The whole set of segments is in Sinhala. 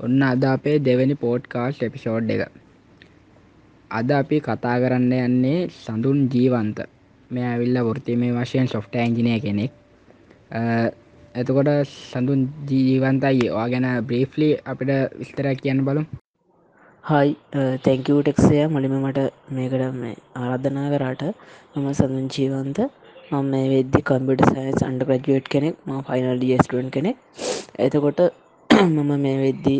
ඔන්න අද අපේ දෙවැනි පෝට් කාස්ට් එපිසෝඩ් එක. අද අපි කතා කරන්න යන්නේ සඳුන් ජීවන්ත. මේ ඇවිල්ල වෘතිමය වශයෙන් සොෆ්ට ඇන්ජිනය කෙනෙක්. එතකොට සඳුන් ජීවන්තයි. වා ගැන බ්‍රීෆ්ලි අපිට විස්තරක් කියන්න බලු හයි තැංකවටෙක්සය මලිම මට මේකට මේ ආරාධනා කරාට මම සඳුන් ජීවන්ත. මම මේ වෙද්දි කම්පිට සයින්ස් අන්ඩ ප්‍රජුවට් කෙනෙක් ම ෆයිනල් ඩියස්ටුවන් කෙනෙක්. එතකොට මම මේ වෙද්දි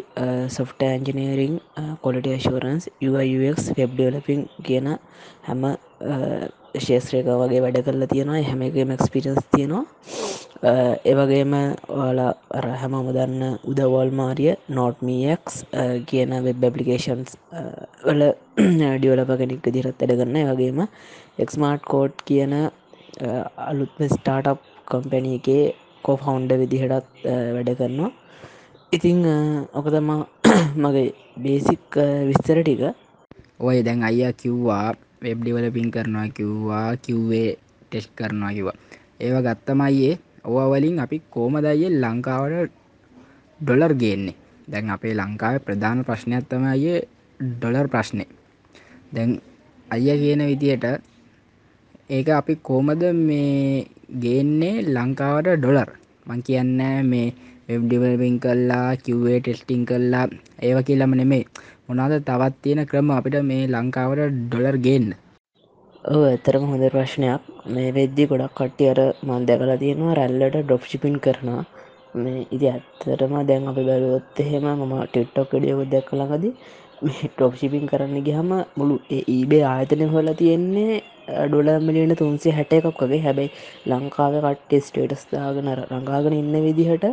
සොෆ්ට ඇන්ජිනීරිං කොලට ශරන්ස් UX වෙබ් ඩලපින් කියන හැම ශේත්‍රයක වගේ වැඩ කරලා තියෙනවා. හැම එකම එක්ස්පිරස් තියෙනවා. ඒවගේම ඔයාලා අර හැමම දන්න උදවල් මාරිය නෝට්මියක්ස් කියන වෙබ් ඇපලිකේෂන්ස් වල ඩියවලප කෙනෙක් දිරත් ඇඩගන්න වගේම එක්ස්මාර්ට් කෝඩ් කියන අලුත්ම ස්ටාටප් කම්පැනි එකේ කෝෆවුන්ඩ විදිහටත් වැඩ කරනවා. ඉතිං ඕක තමා මගේ බේසික් විස්තර ටික. ඔය දැන් අයියා කිව්වා වෙබ් ඩිවල පින් කරනවා කිව්වා කිව්වේ ටෙස්් කරනවා කිවා ඒව ගත්තමයියේ ඕවා වලින් අපි කෝමදයිය ලංකාවට ඩොලර් ගේන්නේ? දැන් අපේ ලංකාව ප්‍රධාන ප්‍රශ්නයක්ත්තම අය ඩොලර් ප්‍රශ්නය දැන් අයිය කියන විදියට ඒක අපි කෝමද මේ ගේන්නේ ලංකාවට ඩොලර් මං කියන්න මේ වෙබ්ඩිවල්පින් කල්ලා කිව්වේ ටෙස්ටිං කල්ලා ඒව කියලම නෙමේ මොනාද තවත් තියෙන ක්‍රම අපිට මේ ලංකාවට ඩොලර් ගේන්න. ඕ ඇතරම හොඳ ප්‍රශ්නයක්. මේ වෙද්දි ගොඩක් කට්ටිය අර මන් දැකලා තියෙනවා රැල්ලට ඩොප්ෂිපින් කරනවා. මේ ඉති ඇත්තරම දැන් අපි බැලුවොත් එහෙම මම ටිට්ටොක් ඩියකො දැක්කලඟදී මේ ටොප්ෂිපින් කරන්න ගහම මුළු ඒබේ ආයතනය හොලා තියෙන්නේ ඩොල මිලියන තුන්සේ හැට එකක් වගේ. හැබැයි ලංකාව කට්ටේ ස්ටේටස් දාගෙන රඟාගෙන ඉන්න විදිහට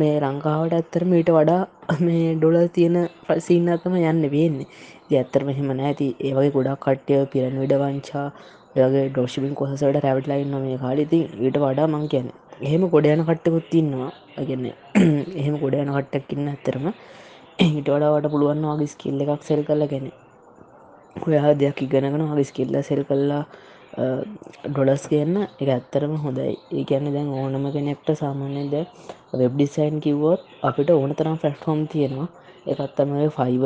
මේ රංකාවට ඇත්තරම ඊට වඩා මේ ඩොල තියෙන ප්‍රසින්නතම යන්න වෙන්නේ. ඇත්තර මෙහෙම නෑති ඒවගේ ගොඩක් කට්ටය පිරන් විඩ වංචා ඔයගේ ඩෝෂිපින් කොහසට රැවටලයින්න මේ කාලිති ඊට වඩා මං කියන එහෙම ගොඩ යන කට්ටකුත් තින්නවා අගන්න එහෙම ගොඩ යන කට්ටක්කින්න ඇත්තරම හිට වඩාවට පුළුවන් වගේ ස්කිල්ල එකක් සෙල් කරල ගැන. ඔයා දෙයක් ඉගෙනගෙන හගේ ස්කිල්ල සෙල් කල්ලා ඩොලස් කියන්න එක ඇත්තරම හොඳයි. ඒකැන්න දැන් ඕනම කෙනෙක්ට සාමාන්‍යද වෙබ් ඩිසයින් කිව්වොත් අපිට ඕන තරම් ෆැට්ෆෝම් තියෙනවා. එකත්තමයි ෆයිව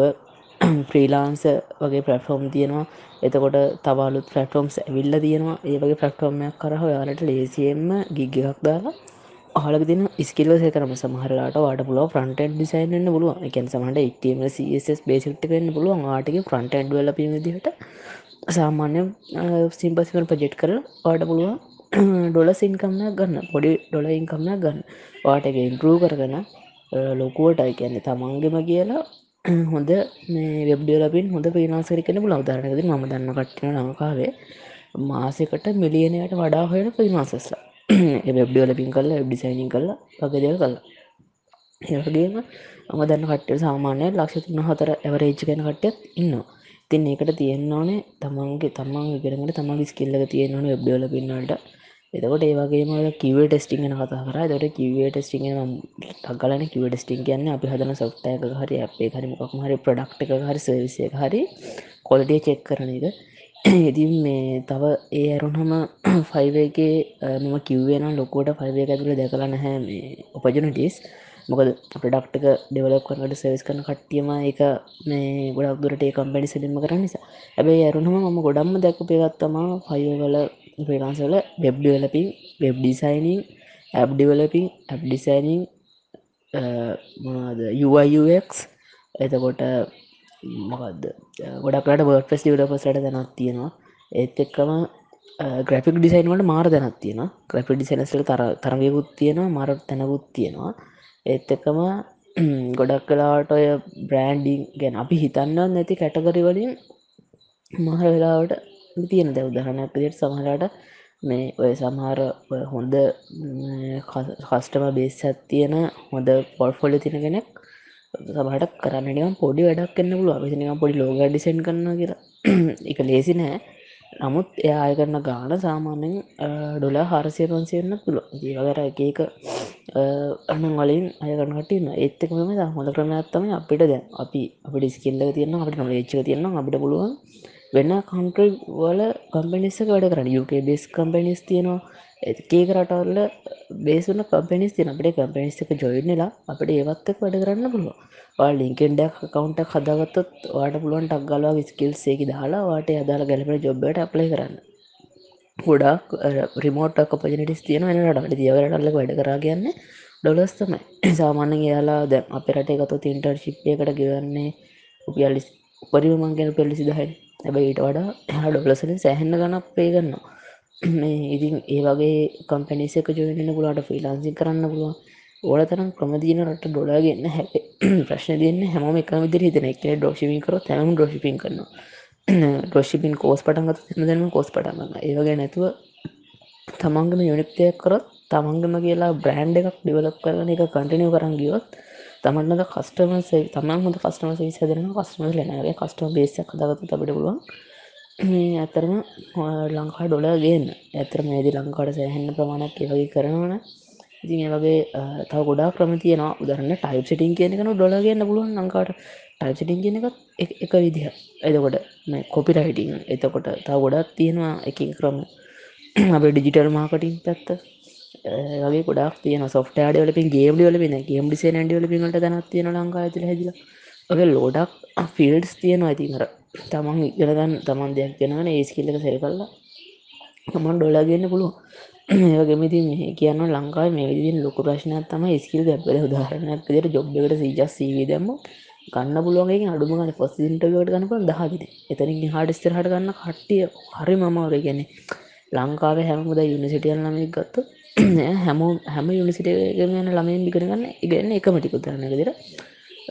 ෆ්‍රීලාන්ස වගේ ප්‍රෆෝම් තියෙනවා. එතකොට තවලුත් ෆලටෆෝම්ස් ඇවිල්ල තියෙනවා. ඒවගේ ෆලක්ටෝමයක් කරහ යාලට ලේසියෙන්ම ගිග්ගක් දාලා හලක තින ස්කිල්ල සේතරම සමහරලාට වාට පුලුව ෆ්‍රන්ටන් ඩිසයින්න පුළුව එකන් සමට ටම ස් බේසිට් වෙන්න පුළුවන්. ආටික ෆ්‍රන්ටන් ල පිදිට සාමාන්‍ය සිම්පසිකල් පජෙට් කර වාට පුළුවන් ඩොල සින්කම්න ගන්න පොඩි ඩොල ඉන්කම්න ගන්න. වාට එක ඉන්පරූ කරගන ලොකුවටයි කියන්නේ තමන්ගෙම කියලා හොඳ මේ වෙබ්ඩියලපින් හොඳ පිනාසරි කන බල අවධාරනකද ම දන්න කට්ටින ලංකාවේ මාසකට මිලියනයට වඩා හොයන පිමාසස්ලා වෙබ්ඩියල පින් කල්ල ඩිසයිනින් කල්ලා වගේ දෙව කල්ලා ඒවගේම අම දන්න කට්ට සාමානය ලක්ෂ තුන්න හතර ඇවරේජ් කන කට්ටත් ඉන්නවා. තින් ඒකට තියෙන්න්න ඕනේ තමන්ගේ තමන් ඉගෙනට තමන්ගේ ස්කිල්ලක තියෙනවන වෙබ්ඩියල පින්නට එතකොට ඒවගේම කිව ටෙස්ටිං න කතා කර. දොට කිව ටෙස්ටිං ටක්ගලන කිව ටෙස්ටිං කියන්න අපි හදන සොෆ්ටයක හරි අපේ හරි මොක් හරි ප්‍රඩක්් එක හරි සවිසය හරි කොලටිය චෙක් කරන එක. ඉතින් මේ තව ඒ ඇරුන්හම ෆයිවගේ මම කිව්වෙන ලොකුවට ෆයිවය ඇතුළ දැකලා නැහැ මේ ඔපජනටස් මොකද ප්‍රඩක්්ක ඩෙවලක් කරනට සවිස් කරන කට්ටියම එක මේ ගොඩක් දුරට ඒ කම්පැඩි සිලිම කරන්න නිසා. ඇබයි ඇරුණම මම ගොඩම්ම දැක පේගත්තමා ෆයිවල ප්‍රලාන්සල web developing web designing app developing app designing මොනාද UIUX එතකොට මොකක්ද ගොඩක්ට බර්ඩ පෙස් ඩිවලපස්ට දැනත් තියෙනවා. ඒත් එක්කම ග්‍රපික් ඩිසයින් වලට මාර දැනත් තියෙන ග්‍රපි ඩිසයිනස්ල තර තරගයකුත් තියෙනවා මර තැනකුත් තියෙනවා. ඒත් එකම ගොඩක් කලාට ඔය බ්‍රෑන්ඩිං ගැන අපි හිතන්න නැති කැටගරි වලින් මහර වෙලාවට තියෙන දැ. උදහනයක් දිට සමහලාට මේ ඔය සමහර හොඳ කස්ටම බේස් ඇත්තියෙන හොඳ පොල්ෆොලි තින කෙනෙක් සමහට කරන්නනිකම් පොඩි වැඩක් කන්න පුළුව අපිනිකම් පොඩි ලෝග ඩිසන් කරන්න කියලා. එක ලේසි නෑ. නමුත් එය අය කරන්න ගාන සාමාන්‍යෙන් ඩොල හරසය පන්සයන්න තුළ ජීවකර එකක අන්න වලින් අයකරනටන්න ඒත්තකම හොඳ ක්‍රමයක්ත්තම අපිට දැ අපි අපි ඩිස්කිල්ල තියන්න අපට නොල ච්ච තියන්න අපිට පුළුවන් වෙන්න කන්ට්‍රල් වල කම්පනිස්ස වැඩ කරන්න. යුක බෙස් කම්පනිස් තියෙනවා. ඒක රටවල්ල බේසුන කම්පිනිස් තින අපේ කම්පිනිස් එක ජොයිනලා අපට ඒවත්තක් වැඩ කරන්න පුළුව ලින්කෙන්ඩක් කවන්ට හදගත්තත් වාට පුළුවන් ටක්ගලවා ස්කිල් සේකි දාලා වාට අදාලා ගැලපෙන ජොබ්බට අප්ලයි කරන්න. ගොඩක් රිමෝට් පජනටස් තියන නට දියවරටල්ල වැඩ කරා කියන්නේ ඩොලස් තමයි. සාමාන්‍ය යාලා දැ අප රට එකතු තින්ටර් ශිප්යකට ගවන්නේ උපියල්ලි උපරිමමන්ගෙන පෙල්ලිසි දහයි හැබයි ඊට වඩා එහා ඩොලසලින් සෑහෙන්න ගනක් පේගන්නවා ඉතින් ඒ වගේ කම්පැනිසක ජොයන්න පුලාට ෆිලාන්සි කරන්න පුළුවන්. ඕල තරම් ක්‍රමදීන රට ඩොලාගන්න හැ ප්‍රශ්න තියන්න හැම එක විදිර හිතන එක. ඩෝෂිපින් කර තැම ඩෝෂිපින් කරනවා. ඩොෂිපින් කෝස් පටන්ගත් දෙම කෝස් පටන්ගන්න ඒවගේ නැතුව තමන්ගම යුනික්තයක් කරත් තමන්ගම කියලා බ්‍රෑන්් එකක් ඩිවලක් කරන එක කටිනිය කරන්න ගියොත් තමන්ට කස්ටම තමන් හොඳ කස්ටම සේ සදරන කස්ටම ලනගේ කස්ටම බේසක් දගත තබට පුළුවන් ඇතරම ලංකා ඩොල ගන්න. ඇතර මේදි ලංකාට සෑහෙන්න ප්‍රමාණක් ඒවගේ කරනවන ඉතින් ඒවගේ තව ගොඩා ක්‍රම තියෙන උදරන්න ටයිප් සිටින් කියනකන ඩොලගන්න පුළුවන් ලංකාට ටයිප් සිටින් කියන එකත් එක විදිහ එතකොට කොපි රයිටිං එතකොට තව ගොඩක් තියෙනවා එක ක්‍රම. අප ඩිජිටල් මාකටින් පැත්ත. වගේ ගොඩක් තියන software developing game developing game design ඩවලපිට තනත් තියෙන ලංකා ඇතුල හැදිල. ඔගේ ලෝඩක් ෆිල්ඩස් තියෙනවා. ඇතිමර තමන් ඉගරගන්න තමන් දෙයක් දෙෙනවන ඒස්කිල්ලක සෙල් කල්ලා තමන් ඩොලාගන්න පුළුව ඒගේමති මේ කියන්න ලංකායි මේ විදිින් ලොකු ප්‍රශ්නයක් තම ස්කිල් ගැබල උදාහරණයක් දෙට ජොබ්බකට සීජස් සීවී දැම්ම ගන්න පුළුවන්ගේ අඩුමගන පොසින්ටකට ගන්නප දහදින එතනින් හාඩස්තර හට ගන්න කට්ටිය හරි මමවර ගැන්නේ ලංකාවේ හැමමුද යුනිසිටියල් නමක් ගත්ත හැම හැම යුනිසිටගෙන ළමයෙන් ඉගෙනගන්න ඉගන්න එකමටිකුත් දරන්න දෙර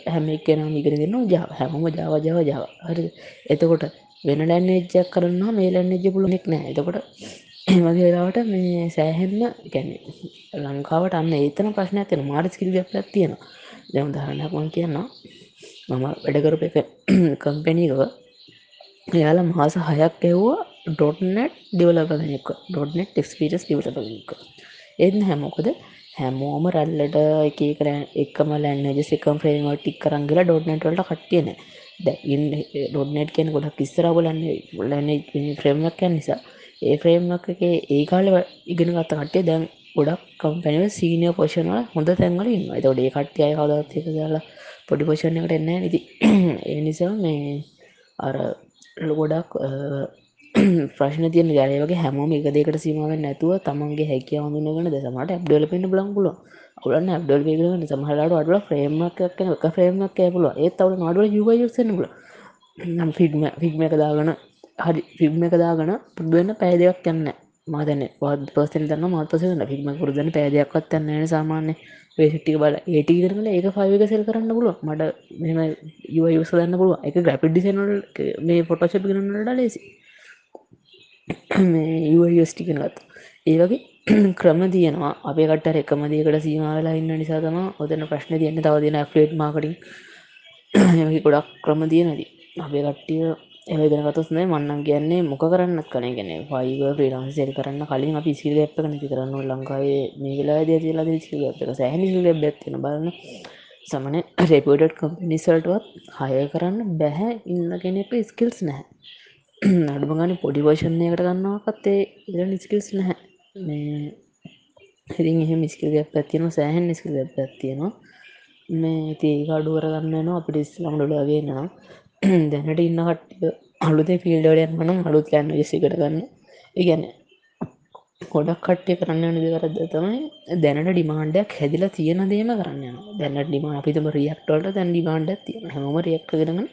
හැම එක්කෙන ඉගෙන දෙන්න ජා හැමම ජාව ජාව ජාව හරි එතකොට වෙන ලැන්න එච්චක් කරන්න මේ ලැන්න එජ පුලුණෙක් නෑ එතකොට වගේලාවට මේ සෑහෙන්න ගැන ලංකාවට අන්න ඒතන ප්‍රශ්නයක් තියෙන මාට ස්කිල් ගප්ලක් තියෙන දැම දහරණයක්මන් කියන්න මම වැඩකරප එක කම්පැනීකව එයාලා මාස හයක් එව්වා ඩොට්නට් ඩිවලපනක ඩොට්නෙට් ක්ස්පිරස් ඩිවලපක එන්න හැමොකද හැමෝම රැල්ලට එක කර එකම ලන්න ජෙසිකම් ්‍රේම ටික් කරංගලා ඩොට්නට වලට කට්ටියන දැ ඩොට්නෙට් කියන ගොඩක් කිස්සරාබලන්න ලන්න ෆ්‍රේම්මක් නිසා. ඒ ෆ්‍රේම්මක් එක ඒ කාල ඉගෙන ගත්ත කටේ දැන් ගොඩක් කම්පැනිව සීනිය පෝෂණවල හොඳ තැන්වල ඉන්න එතකොට ඒ කට්ටිය කවදත් එක දාලා පොඩි පෝෂණයකට එන්න නිති ඒ නිසා මේ අර ගොඩක් ප්‍රශ්න තියන ජයවගේ හැමෝම එක දෙකට සීමාවෙන් නැතුව තමන්ගේ හැකිය හඳුනගෙන දෙසමට ඇබ්ඩල පෙන්න්න බලංගුල ඔලන්න ඇබ්ඩල් පේකරන සමහලාට අඩුව ෆ්‍රේම්මක් කන එක ෆ්‍රේම්මක් ඇපුල ඒත් තවල නඩුව යුවයසනල නම් ෆිල්ම ෆිල්ම එක දාගන හරි ෆිල්ම් එක දාගන පුදුවන්න පැදයක් යන්න මාතන වාද පසන දන්න මත්පසන ෆිල්ම පුරදන පැදයක්වත් යන්න සාමාන්‍ය වේසිට්ටික බල ඒටි කරන ඒක ෆයිවක සෙල් කරන්න පුළුව මට මෙම යුව යුස දන්න පුළුව එක ග්‍රපිඩ් ඩිසනල් මේ පොටෝෂප් කරන්නට ලෙසි යස්ටිකනගත් ඒ වගේ ක්‍රම තියනවා අපේ කට එකමදකට සීමවෙලා ඉන්න නිසා තම ඔතන ප්‍රශ්න තියන්න. තව දෙන ෆ්ලේට් මාකටින් ගොඩක් ක්‍රම තියනදී අපේ කට්ටිය එවදනකතුස්නේ මන්නන් කියන්නේ මොක කරන්න කන. ගෙන වයිව ප්‍රීලාන් සෙල් කරන්න කලින් අපි සිල් එප්ක නැති කරන්න ලංකාවේ මේ වෙලා ද ලා සිල් එපක සැහනි බැත්තින බලන්න. සමන රෙපඩට් කම්පිනිසල්ටවත් හය කරන්න බැහැ. ඉන්න කෙනෙප ස්කිල්ස් නැහැ. අඩුම ගන පොඩි වර්ෂණයකට ගන්නවාකත්තේ ඉර නිස්කිල්ස් නැහැ. මේ ඉතින් එහෙ මිස්කිල් ගැප් ඇතියන සෑහන් නිස්කිල් ගැප් ඇත්තියෙනවා මේ තිේක අඩුවර ගන්නනවා අපිට ඉස්ලම් ඩොලාගේ නම් දැනට ඉන්න කට්ටිය අලුතේ ෆිල්ඩෝඩයන් වනම් අලුත් යන්න ෙසිකට ගන්න. ඉගැන ගොඩක් කට්ටය කරන්න නිදකරද තමයි දැනට ඩිමාන්ඩයක් හැදිලා තියෙන දේම කරන්න දැනට ඩිම අපිතම රියක්ටවලට දැන් ඩිමාන්ඩ තියෙන හැම රියක් කරගන්න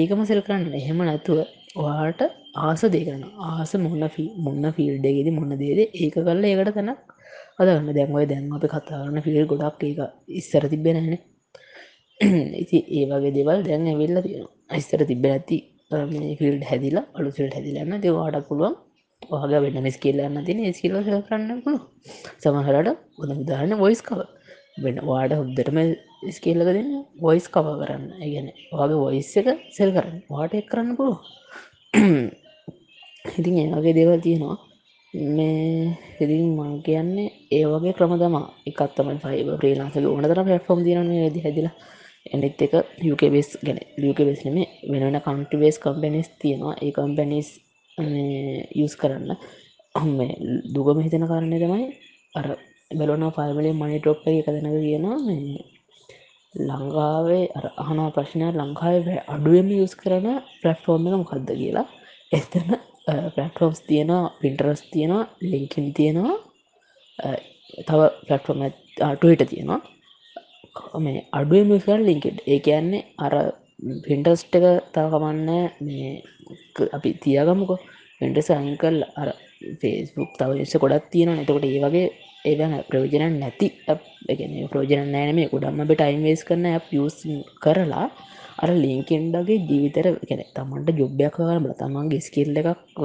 ඒකම සෙල් කරන්න. එහෙම නැතුව ඔයාට ආස දෙකරන ආස මොන්න මොන්න ෆිල්ඩගෙද මොන්න දේද? ඒක කරල ඒකට තැනක් අදන්න දැන්වය දැන් අප කතාරන්න ෆිල් ගොඩක් ඒක ඉස්සර තිබෙනන ඉති ඒ වගේ දෙවල් දැන් ඇවෙල්ල තියෙන අයිස්තර තිබ ඇති ෆිල්ඩ හැදිලා අලු ෆිල්ඩ හැදිලන්න දෙ වාඩක් පුළුවන් ඔහග වෙන්න ස්කිල්ලන්න තින ස්කිල්ල කරන්න පුළුව සමහරට ගොඳ උදාහරන්න වොයිස් කව වෙන වාඩ හුද්දටම ස්කේල්ලක දෙන්න වොයිස් කව කරන්න. ගැන වගේ වොයිස් එක සෙල් කරන්න. වාට එක් කරන්න පුළුව ඉතින් ඒවගේ දේවල් තියෙනවා. මේ ඉතින් මං කියන්නේ ඒ වගේ ක්‍රම තමා එකත්තම ෆයිබ ප්‍රීලාන්සක ඕනතර පටෆෝම් තියන ද හැදිලා. එඩෙත් එක ලකබෙස් ගැන. ලකබෙස් නෙම වෙනන කන්ටිවේස් කම්පනිස් තියෙනවා. ඒ කම්පැනිස් යස් කරන්න. මේ දුගම හිතන කාරණය තමයි අර බලන ෆල්මලින් මනි ටොප්ප එක දෙනක කියනවා මේ ලංකාවේ අහන ප්‍රශ්නය ලංකාවේ අඩුවම යස් කරන ප්‍රට්ෆෝර්ම් එක මොකක්ද කියලා. එතන පලටෆෝම්ස් තියෙනවා පින්ටරස් තියෙනවා ලිංකින් තියෙනවා තව පලටෆෝර්ම අටුවට තියෙනවා. මේ අඩුව මිකල් ලින්කෙඩ් ඒ කියන්නේ අර පින්ටස්ට එක තවකමන්න මේ අපි තියගමුක. පින්ටස අංකල් අර ෆේස්බුක් තව ෙස කොඩක් තියෙන එතකොට ඒ වගේ ඒවන ප්‍රෝජනන් නැති. ගැන ප්‍රෝජන නෑනම ගොඩම්ම ටයිම් වේස් කරන යස් කරලා අර ලිංකෙන්ඩගේ ජීවිතර ගැන තමන්ට ජොබ්යක් කරන්න බල තමන්ගේ ස්කිල්ල එකක්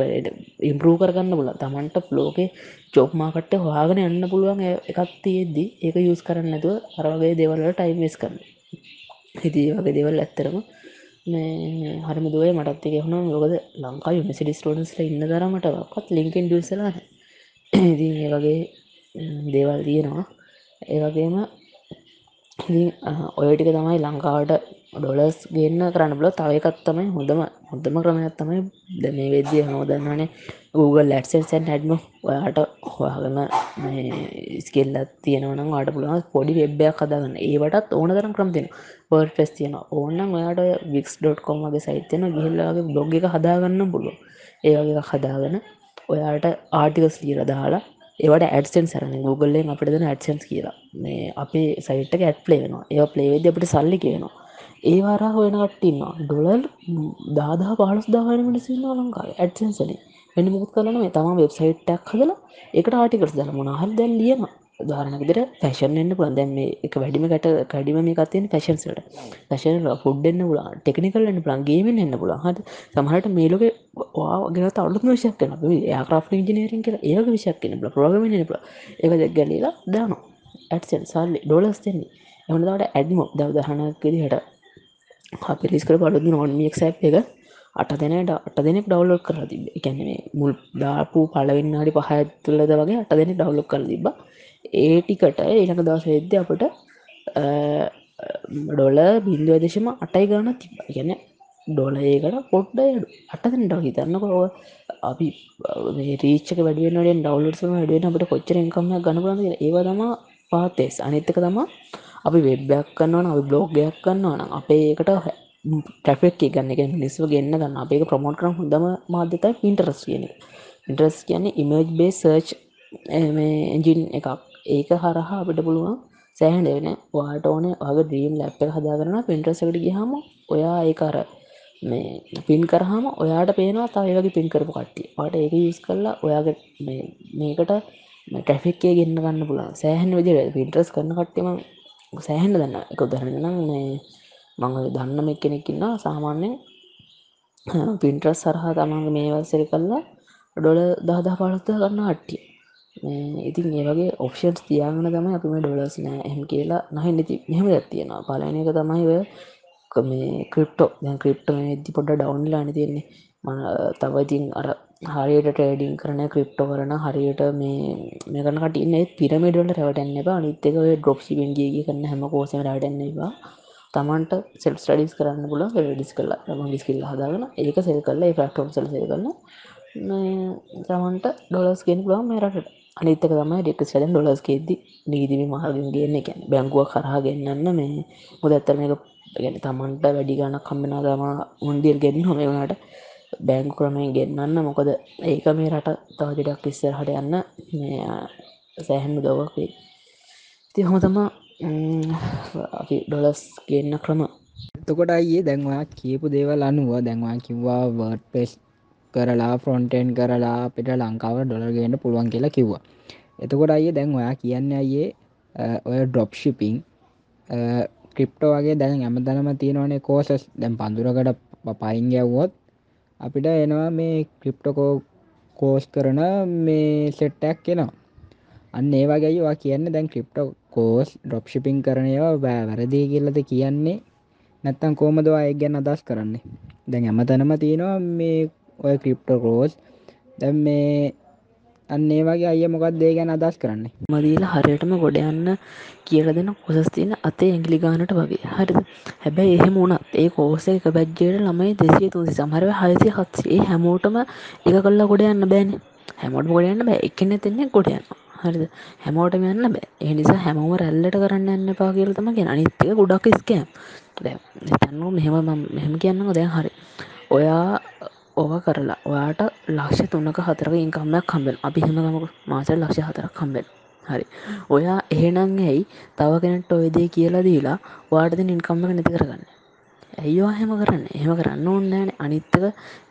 ඉම්පරූ කරගන්න බල තමන්ට ෆ්ලෝකේ චොප්මාකට හවාගෙන යන්න පුළුවන් එකක් තියෙද්දි ඒක යුස් කරන්නතුව අරවගේ දෙවල්ල ටයිම් වෙස් කරන්න. හිදී වගේ දෙවල් ඇත්තරම මේ හරිම දුවේ මටත්තික හුණම් යොකද ලංකා යුනිසිටි ස්ටඩන්ස්ල ඉන්න දරමටවත් ලිංකෙන් ඩසලා ඉදී ඒ වගේ දේවල් තියෙනවා. ඒවගේම ඔයටික තමයි ලංකාවට ඩොලස් ගන්න කරන්න බල තව එකත් තමයි හොඳම හොඳම ක්‍රමයක් තමයි ද මේ වෙද්දිය හෝදන්නනේ Google ලටසන් හැඩම ඔයාට හොයාගම ස්කෙල්ලත් තියෙනවනම් වාට පුළුවන් පොඩි වෙබ්බයක් කදාගන්න ඒවටත් ඕන තරම් ක්‍රම තියෙන පර් ෆෙස් තියෙන ඕන්නම් ඔයාට වික්ස්.කොම්ගේ සයිතයන ගිහිල්ලාගේ බ්ලොග් එක හදාගන්න පුළුව ඒවගේ හදාගන ඔයාට ආටිකස් ලියර දාලා ඒවට ඇඩසන් සරන ගුගල්ලෙන් අපට දෙන ඇඩසන්ස් කියලා. මේ අපේ සයිට ඇත් පලේ වෙනවා. ඒ පලේවෙද අපට සල්ලි කියනවා. ඒවාරා හොයන කට්ටින්නවා ඩොලර් දාදා පහලස් දාහන මිනිසින්න ලංකාව. ඇඩසන්සලින් වෙන මුත් කරන මේ තම වෙබ්සයිට්ටක් හදලා එකට ආටිකස් දල මොනහල් දැල් ලියන ධාරනකෙදර ෆැෂන් එන්න පුළන් දැන් මේ එක වැඩිම කට කඩිම මේ කතියෙන් ෆැෂන්සට ෆැෂන් ෆුඩ්ඩන්න පුලා ටෙකනිකල් එන්න පුළන් ගේමෙන් එන්න පුළන් හට සමහට මේලක වාගෙන අලුත් විශක් කන යාක්‍රා් ඉජනීරින් කර ඒක විශක් කන බල ප්‍රගම පුල ඒක දෙක් ගැලලා දාන ඇටසන් සල්ලි ඩොලස් දෙන්නේ. එමනදාට ඇඩ්ම දව දහනකෙද හට අපි රිස්කර බලුදු නොන්මියක් සැප් එක අට දෙනට අට දෙනෙක් ඩවලෝඩ් කර තිබ එකැනේ මුල් දාපු පලවෙන්නඩි පහඇත්තුලද වගේ අට දෙනෙ ඩවලොක් කර තිබ ඒ ටිකට ඒනක දවස වෙද්‍ය අපට ඩොල බින්දුව දේශම අටයි ගාන තිබ ගැන ඩොල ඒකට පොඩ්ඩ අටදෙනට හිතන්නකො. අපි රීච්ක වැඩුවෙන් ඩවලටම වැඩුවෙන් අපට කොච්චර එකම ගනපුලන්න ඒව තම පාතෙස් අනිත්තක තමා අපි වෙබ්බයක් කන්නවන අපි බ්ලෝග්ගයක් කන්නවා නම් අපේ ඒකට ටැෆෙක් ගන්න. එක මිනිස්සව ගන්න ගන්න. අපේ ප්‍රමෝට් කරම් හොඳම මාධ්‍යතයි පින්ටරස් කියන ඉන්ට්‍රස් කියන්නේ ඉමජ් බේ සර්ච් එජින් එකක්. ඒක හරහා අපිට පුළුවන් සෑහන් දෙවෙන වාට ඕන වගේ ද්‍රීම් ලැප් එක හදාගරන පින්ට්‍රසකට ගහම ඔයා ඒකර මේ පින් කරහම ඔයාට පේනවා තව වගේ පින් කරපු කට්ටිය. වාට ඒක යස් කරලා ඔයාගේ මේකට ටැෆික්කේ ගන්න ගන්න පුලා සෑහන් විදි පින්ට්‍රස් කරන කට්ටිම සෑහෙන්ට දන්න එක උදරනම් මං දන්නම කෙනෙක්කින්න සාමාන්‍යෙන් පින්ට්‍රස් සරහා තමන්ගේ මේවස්සර කල්ලා ඩොල දහදා පාලත්ත කරන්න අට්ටිය ඉතින් ඒවගේ ඔප්ෂන්ස් තියාගන තම අපිම ඩොලස් නෑ එහම කියලා නහ නති මෙහම ඇත්තියෙනවා පලන එක තමයි මේ ක්‍රිප්ටෝ දැන් ක්‍රිප්ට ඇදදි පොඩ ඩවන්ලාන තියෙන්නේ. මන තව ඉතින් අර හරියට ටේඩිං කරන ක්‍රිප්ටෝ කරන හරියට මේ මේකන කටන්න පිරමිඩට රැවටන්න එපා. අනිත්තක ඩොප් සිපෙන්ගේ කරන්න හැම කෝසම රටන්න එවා තමන්ට සෙල් ස්ටඩිස් කරන්න පුල ඩිස් කල්ලා ම ඩිස්කිල්ල හදාගන ඒක සෙල් කල්ල ෆක්ටෝම් සල් සය කරන්න තමන්ට ඩොලස් ගෙන පුලා මේරට අනිතක තම ඩෙක් සැලන් ඩොලස් ගෙද්දි නීදිවි මහගෙන් ගන්න. එක බැංගුව කරහා ගන්නන්න මේ මුද ඇත්තර මේක ගැන තමන්ට වැඩි ගන්න කම්බෙන තම උන්දිල් ගෙදින් හොම වුණට බැංකු ක්‍රමයෙන් ගෙන්න්න මොකද ඒක මේ රට තවදිඩක් ඉස්සර හට යන්න සෑහැන්නු දවක් වේ ති හොම තමා අපි ඩොලස් ගන්න ක්‍රම. එතකොට අයේ දැන්වා කියපු දේවල් අනුව දැන්වා කිව්වා වර්ඩ පෙස් කරලා ෆ්‍රොන්ටෙන් කරලා අපිට ලංකාව ඩොලර්ගේන්න පුළුවන් කියලා කිව්වා. එතකොට අයේ දැන් ඔයා කියන්න අයේ ඔය ඩොප් ශිපිං ක්‍රිප්ටෝ වගේ දැන් ඇමතනම තියෙනවනේ කෝසස් දැන් පඳුරකට පයින් ගැව්වොත් අපිට එනවා මේ ක්‍රිප්ටකෝ කෝස් කරන මේ සෙට්ටක් කෙනවා අන්න ඒ වගේවා කියන්න දැන් ක්‍රිප්ට කෝස් ඩොප් ශිපින් කරනයවා බෑ වැරදිී කියලද කියන්නේ? නැත්තම් කෝමදවා එක් ගැන්න අදස් කරන්නේ? දැන් ඇම තැනම තියෙනවා මේ ඔය ක්‍රිප්ට කෝස් දැම් මේ අන්නේ වගේ අය මොකක් දේ ගැන අදස් කරන්නේ? මදීල හරියටම ගොඩ යන්න කියල දෙන කොසස් තියෙන අතේ ඇගිලි ගානට වගේ. හරිද? හැබැයි එහෙම වුණත් ඒ කෝස එක බැජ්ජයට ළමයි දෙසිය තුසි සමහරව හයසි හත්සේ හැමෝටම එක කල්ලා ගොඩ යන්න බෑන. හැමෝට ගොඩයන්න බෑ. එකන්න තින්නේ ගොඩයන්න හරිද? හැමෝටම යන්න බෑ. එනිසා හැමෝම රැල්ලට කරන්න යන්න පා කියලතම කියෙන අනිත්තක ගොඩක් ස්කෑම් තැන්නු මෙහෙම මෙහෙම කියන්න දැන් හරි. ඔයා ඕව කරලා ඔයාට ලක්ෂ තුන්නක හතරක ඉන්කම්මයක් කම්බෙන් අපි හෙමගමක මාසල් ලක්ෂ හතරක් කම්බෙන් හරි. ඔයා එහෙනං ඇයි තව කෙනෙට ඔයදේ කියලා දීලා වාටද ඉන්කම්ම නැති කරගන්න? ඇයිවා හෙම කරන්න? එහෙම කරන්න ඕන්නෑන අනිත්තක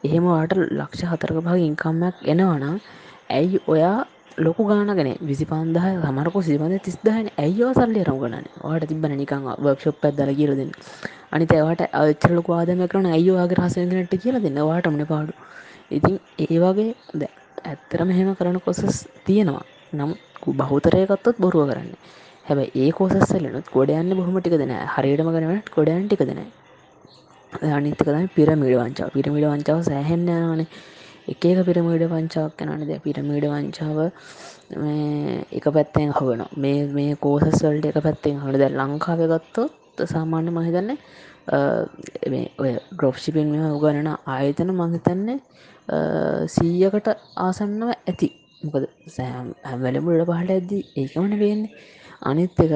එහෙම වාට ලක්ෂ හතරක භග ඉන්කම්මයක් එනවනම් ඇයි ඔයා ලොකු ගානගෙන විසි පන්දහ සමරක සිබඳ තිස්දාහන ඇයිෝ සල්ලි රම් ගන වාට තිබන නිකං වක්ෂප් පැදල කියලදන්න අනිත ඒවට අච්චරලක ආදම කරන අයෝගේ රසනට කියලා දෙන්න? වාටමන පාඩු. ඉතින් ඒ වගේ ද ඇත්තර මෙහෙම කරන කොසස් තියෙනවා. නම් බහුතරයකත්තොත් බොරුව කරන්න. හැබැ ඒ කෝසස්සලනුත් ගොඩයන්න බොහම ටික දෙන හරියටම ගනට ගොඩයන් ටික දෙන අනිතකතම පිරමිඩ වංචා පිරමිඩ වංචාව සෑහෙන්නන එක එක පිරමිඩ වංචාවක් කනනද පිරමිඩ වංචාව එක පැත්තෙන් හොගෙන මේ මේ කෝසස්වල්ට එක පැත්තෙන් හොට දැ ලංකාව ගත්තොත් සාමාන්‍ය මහිතන්නේ ඔය ග්‍රොප්ෂිපෙන් මෙම උගණන ආයතන මහිතන්නේ සීයකට ආසන්නව ඇති. මොකද සෑම් හැවැලමුට පහට ඇද්දී ඒකමන වෙන්නේ අනිත් එක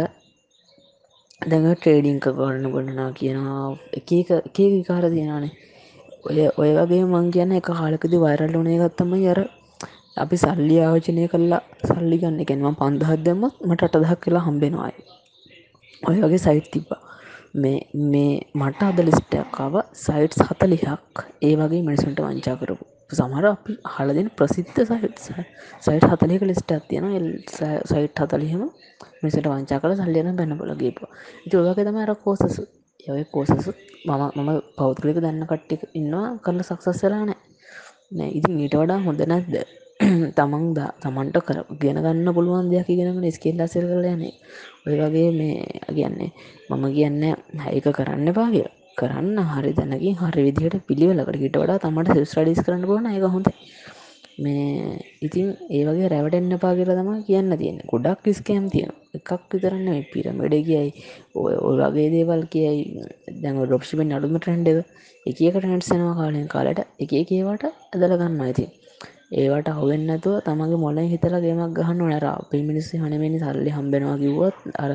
දැඟ ට්‍රේඩිංක ගොන්න ගොඩනා කියනවා එක එක විකාර තියෙනනේ ඔය ඔය වගේ මං කියන්න එක කාලකදි වයිරල් වනේ ගත්තම යර අපි සල්ලි ආෝචනය කල්ලා සල්ලි ගන්න එකෙන්ම පන්දහත් දෙමත් මට අටදහක් කියලා හම්බෙනවායි ඔය වගේ සයිට් තිබ්බා. මේ මේ මට අද ලිස්ටයක්කාව සයිට්ස් හතලිහක්. ඒ වගේ මිනිසුන්ට වංචා කරපු. සමර අපි හලදෙන ප්‍රසිද්ධ සයිට් සයිට් හතලික ලිස්ට තියෙන සයිට් හතලිහෙම මිසට වංචා කල සල්ලියන බැන්න බොලගේප ඉති ඔලක තම අර කෝසසු යවයි කෝසසු මම මම පෞද්ගලික දන්න කට්ටික ඉන්නවා කරල සක්සස්සලානෑ නෑ ඉතින් ඊට වඩා හොඳ නැද්ද? තමන් ද තමන්ට කර ගෙන ගන්න පුළුවන් දෙයක් ඉගෙනගෙන ස්කෙල් අසර කරලයන්නේ ඔය වගේ මේ කියන්නේ මම කියන්න හැක කරන්න පාගිය කරන්න හරි දැනකින් හරි විදිහට පිළිවෙලකට හිට වඩා තමට සිස්ටඩිස් කරන්න බොන එක හොඳ මේ ඉතින් ඒවගේ රැවටෙන්න්න පා කියල තම කියන්න තියෙන ගොඩක් ස්කෑම් තියෙන එකක් විතරන්න පිර මඩ කියයි ඔය ඔය වගේ දේවල් කියයි. දැම රොප්ෂිපෙන් අඩුම ට්‍රන්ඩව එකකට ට්සනවා කාලෙන් කාලට එක ඒවට ඇදල ගන්න ඇති ඒවට අහුවෙන්නතුව තමගේ මොල හිතලා ගේමක් ගහන්න නර අපේ මිනිස්සි හනමනි සල්ලි හම්බෙනවා කිව්වොත් අර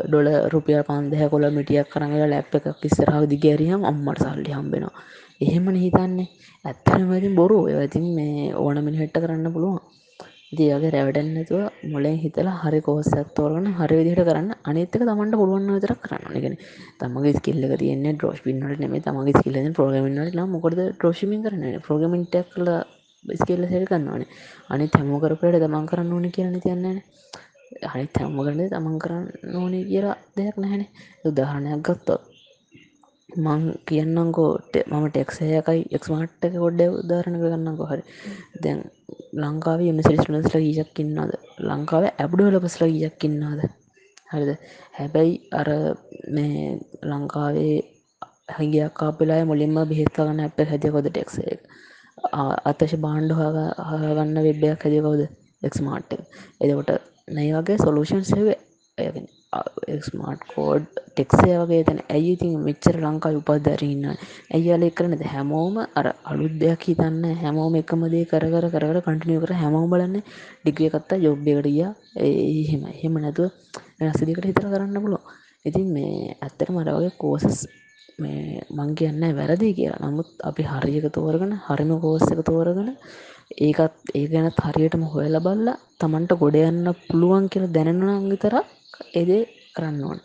ඩොල රුපියල් පන්දහ කොල මිටියක් කරඟල ලැප් එකක් ඉස්සරහ දිගෑරියම් අම්මට සල්ලි හම්බෙනවා. එහෙමන හිතන්නේ. ඇත්තනමතින් බොරු. ඒවතින් මේ ඕන මිනිහෙට්ට කරන්න පුළුවන්. දියගේ රැවටන්නතුව මොලෙන් හිතලා හරි කෝසත් තෝරගන හරි විදිහට කරන්න. අනිතක තමන්ට පුළුවන් විතර කරන්න ගෙන තමගේ ස්කිල්ල තියන්න ඩෝස් පින්නට නෙම තමගේ ස්කිල්ල ප්‍රෝගමින්ට මොකද ට්‍රෝෂිමින් කරන ප්‍රෝගමින්ටක් කල ස්කෙල්ල සෙල් කන්නවානේ අනි තැමෝ කරපයට තමන් කරන්න ඕන කියන්න තියන්නේ. හනි තැම්ම කරන තමන් කරන්න ඕනේ කියලා දෙයක් නැහැනේ උදාහරණයක් ගත්තොත් මං කියන්නකෝට මම ටෙක්සයකයි එක්ස්මාට්ක ගොඩ්ඩ උදාරණක ගන්නකො. හරි. දැන් ලංකාව යනිසිලිස්ටනස්ල ගීජක් ඉන්නාද ලංකාව ඇබ්ඩුවල පස්ල ගීජක් ඉන්නාද හරිද? හැබැයි අර මේ ලංකාවේ හැගියක් කාපිලා මුලින්ම බෙහෙත්තාගන්න අප හැදකොද ටෙක්සේ අතශ බාණ්ඩ හගන්න වෙබ්බයක් හැදකවද එක්ස්මාට් එදකොට නයි වගේ සොලූෂන් සේවේ ස්මාර්ට් කෝඩ් ටෙක්සේ වගේ තැන ඇයි ඉතින් මෙච්චර ලංකායි උපදදරන්න ඇයියාල කරනද හැමෝම අර අලුත් දෙයක් හිතන්න හැමෝම එකමදේ කර කර කර කටිනිය කර හැමෝම බලන්න ඩිග්‍රිය කත්තා යොබ්බකට ගිය. ඒහෙම එහෙම. නැතුව රසිදිකට හිතර කරන්න පුලො ඉතින් මේ ඇත්තට මර වගේ කෝසස් මේ මං කියන්න වැරදි කියලා. නමුත් අපි හරියක තෝරගෙන හරිම කෝස්සක තෝරගෙන ඒකත් ඒ ගැනත් හරියටම හොයල බල්ලා තමන්ට ගොඩ යන්න පුළුවන් කියලා දැනෙනනම් විතරක් එදේ කරන්න ඕන.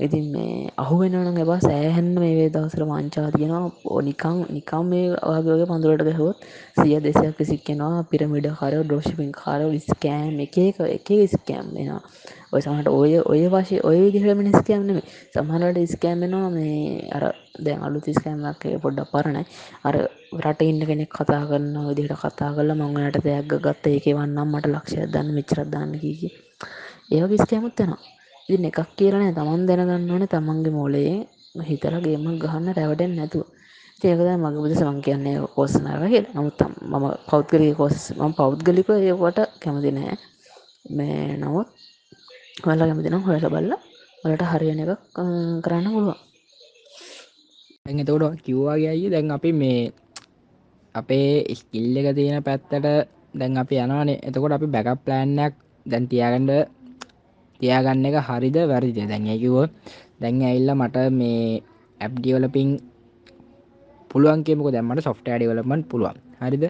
ඉතින් මේ අහුවෙනන එබා සෑහැන්න මේ දවසර වංචා තියෙනවා. නිකං නිකම් මේ වගේ පඳුරට ගැහොත් සිය දෙසයක් සික්කෙනවා පිරමිඩ කර ඩෝෂිපින් කාර ස්කෑම් එක එක එක ස්කෑම් වෙනවා. ඔය සමට ඔය ඔය වශය ඔය විදිහම ස්කෑම්නෙම සමහලට ස්කෑම්ෙනවා මේ අර දැන් අලු තිස්කෑම්මක් පොඩ්ඩක් පරණයි අර රට ඉන්න කෙනෙක් කතා කරන්න විදිහට කතා කරලා මංගනට දෙයක් ගත්ත ඒක වන්නම් මට ලක්ෂයක් දන්න මෙචරත් දන්න කිකි ඒවගේ ස්කෑමුත් වෙනවා ඉතින් එකක් කියලනේ තමන් දැනගන්න ඕනේ තමන්ගේ මොලේ හිතලා ගේමක් ගහන්න රැවටෙන්නේ නැතුව. ඉතින් ඒක තමයි මගේ උදෙස මම කියන්නේ කෝසනාව කියලා. නමුත් මම පෞද්ගලික කෝස් මම පෞද්ගලිකව ඒකට කැමති නෑ. මේ නමුත් ඔයාලා කැමති නම් හොයලා බලලා ඔයාලට හරියන එකක් කරන්න පුළුවන්. දැන් එතකොට කිව්වාගේ අයියේ දැන් අපි මේ අපේ ස්කිල් එක තියෙන පැත්තට දැන් අපි යනවානේ එතකොට අපි බැකප් ප්ලෑන්යක් දැන් තියාගඩ තියාගන්න එක හරිද වැරදිද? දැන් ඇකිවෝ දැන් ඇල්ල මට මේ ඇප්ඩියවලපින් පුළුවන් කියමක. දැමට සොෆ්ට ඩිවලමට පුළුවන්. හරිද?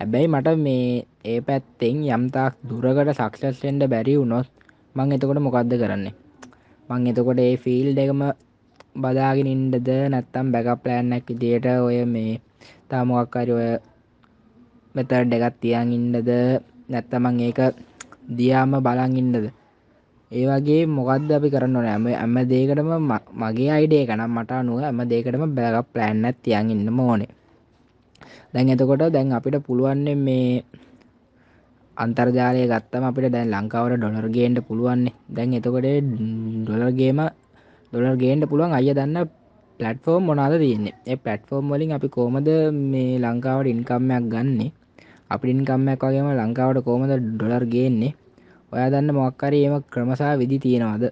ඇබැයි මට මේ ඒ පැත්තෙන් යම්තාක් දුරකට සක්ෂස්ෙන්ඩ බැරි වුණොත් මං එතකොට මොකක්ද කරන්නේ? මං එතකොට ඒ ෆිල් දෙකම බදාගෙන ඉන්ඩද නැත්තම් බැක ප්ලෑන්නක් විදියට ඔය මේ තාමොක්කාරි ඔය මෙතඩ් එකත් තියන් ඉන්ඩද නැත්තමං ඒක දියාම බලන් ඉන්නද? ඒ වගේ මොකක්ද අපි කරන්න ඕන? ඇම ඇම දේකටම මගේ අයිඩේ කනම් මට අනුව ඇම දේකටම බැග ප්ලෑන්නත් තියන් ඉන්නම ඕනේ. දැන් එතකොට දැන් අපිට පුළුවන්නේ මේ අන්තර්ජාලය ගත්තම අපිට දැන් ලංකාවට ඩොලර් ගේන්ට පුළුවන්නේ දැන් එතකොට ඩොලර්ගේම ඩොලර්ගේන්ට පුළුවන් අය දන්න පලටෆෝර්ම් මොනාද තියන්නේ? ඒ පලටෆෝර්ම් වලින් අපි කෝමද මේ ලංකාවට ඉන්කම්මයක් ගන්නේ? අපි ඉන්කම්මයක් වගේම ලංකාවට කෝමද ඩොලර් ගේන්නේ ඔයා දන්න මොක්කරි එම ක්‍රමසා විදි තියෙනවාද?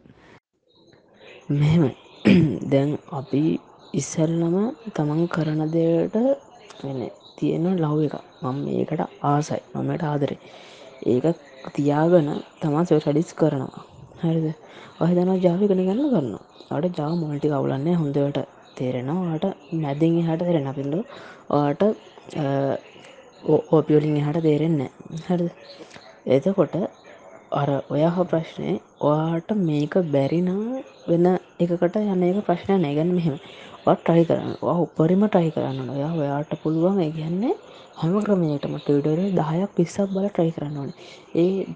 මෙම දැන් අපි ඉස්සල්ලම තමන් කරන දෙයට තියෙන ලව් එක. මම ඒකට ආසයි. මමට ආදරේ. ඒක තියාගන තමන් සඩිස් කරනවා. හරිද? ඔහදන ජාවිකන ගන්න කරන්න අට ජා මොල්ටි කවුලන්නේ හොඳට තේරෙනවාට මැදින් හට තෙරෙන පිල්ලු ඕට ඕපියෝලින් හට තේරෙන්න හරි එතකොට අර ඔයාහ ප්‍රශ්නය ඔයාට මේක බැරිනම් වෙන එකකට යන්න එක ප්‍රශ්නය නැගැන් මෙහෙම. වත් ට්‍රයි කරන්න. උපරිම ටයි කරන්න ඔයා ඔයාට පුළුවන් ඒගන්නේ හැම ක්‍රමයටම ටඩර දහයක් පිස්සක් බල ට්‍රයි කරන්න ඕන. ඒ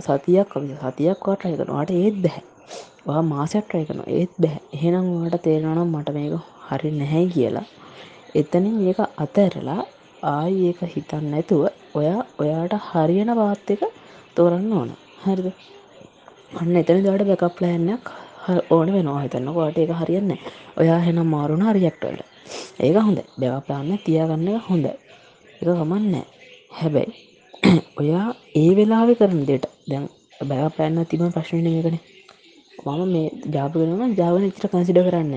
සතියක් සතියක්වා ට්‍රයි කරනවාට ඒත් බැහැ මාසයක් ට්‍රයි කරන ඒත් බැහැ එහෙනම් වාට තේරනම් මට මේක හරි නැහැ කියලා. එතනින් ඒක අතඇරලා ආය ඒක හිතන්න නැතුව ඔයා ඔයාට හරියන පාත් එක තෝරන්න ඕන. හරිද? අන්න එතන දට බැකප් ලෑන්නක් ඕන වෙනවා. හිතන්න කොට එක හරියන්න ඔයා හෙනම් මාරුණ හරියක්ටවලට ඒක හොඳ බැවපලාන්න තියාගන්න හොඳ එක කමන්න හැබැයි ඔයා ඒ වෙලාවෙ කරන දෙට දැන් බැව පැන්න තිබ ප්‍රශ්නය එකන මම මේ ජාපකරම ජාවන චිත්‍ර කන්සිඩ කරන්න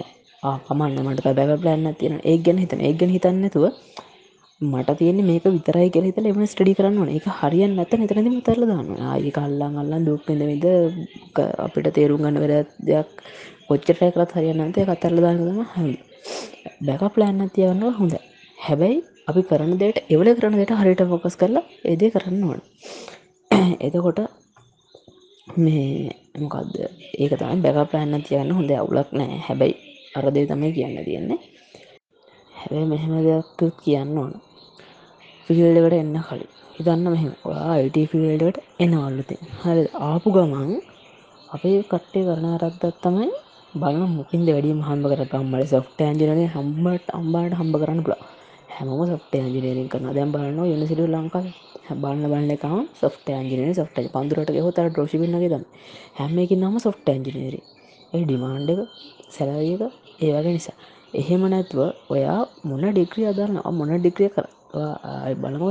කමන්න මට බැව ප්ලන්න තියෙන ඒ ගැන හිතන ඒ ගැන හිතන්නතුව මට තියෙන මේක විතරයි කෙ හිතල එම ස්ටඩි කරන්න එක හරියන් නැත නිතරදම තරල දාන්න ආය කල්ලං අල්ලන් දුක්කද විද අපිට තේරුම් ගන්න වෙර දෙයක් ඔච්චටය කරත් හරියන්නන්තය කතරල දාන්නදම හරි බැක ප්ලෑන්න තියගන්න හොඳ හැබැයි අපි කරන දෙට එවල කරන දෙට හරිට ෆොකස් කරලා ඒදේ කරන්න ඕන. එතකොට මේ මොකක්ද ඒක තමයි බැක ප්ලෑන්න තියන්න හොඳ අවුලක් නෑ. හැබැයි අරදේ තමයි කියන්න තියෙන්නේ. හැබැයි මෙහෙම දෙයක් කියන්න ඕන. ෆිල්ඩකට එන්න කලින්. හිතන්න මෙහෙම. ඔයා අයිට ෆිල්ඩට එනවල්ලති හරි. ආපු ගමන් අපේ කට්ටේ කරන අරක්දත් තමයි බලන මුකින්ද වැඩිය හම්බ කරකම් මල සොෆ්ට ඇන්ජිනගේ හම්බට අම්බාට හම්බ කරන්න පුලා හැම සොෆ්ට ඇන්ජිනීරින් කරන දැම් බලන්න යනිසිට ලංකාව. බලන්න බලන්නකම සොෆ්ට ඇන්ජිනන සොෆ්ට පන්දුරට හොතර ්‍රෝෂිපිනගේ දන්න හැමකින් නම සොෆ්ට ඇන්ජිනේරි ඒ ඩිමාන්්ඩ එක සැලවක ඒවගේ නිසා. එහෙම නැත්ව ඔයා මොන ඩික්‍රිය අදරන්න මොන ඩික්‍රිය කර. බලම.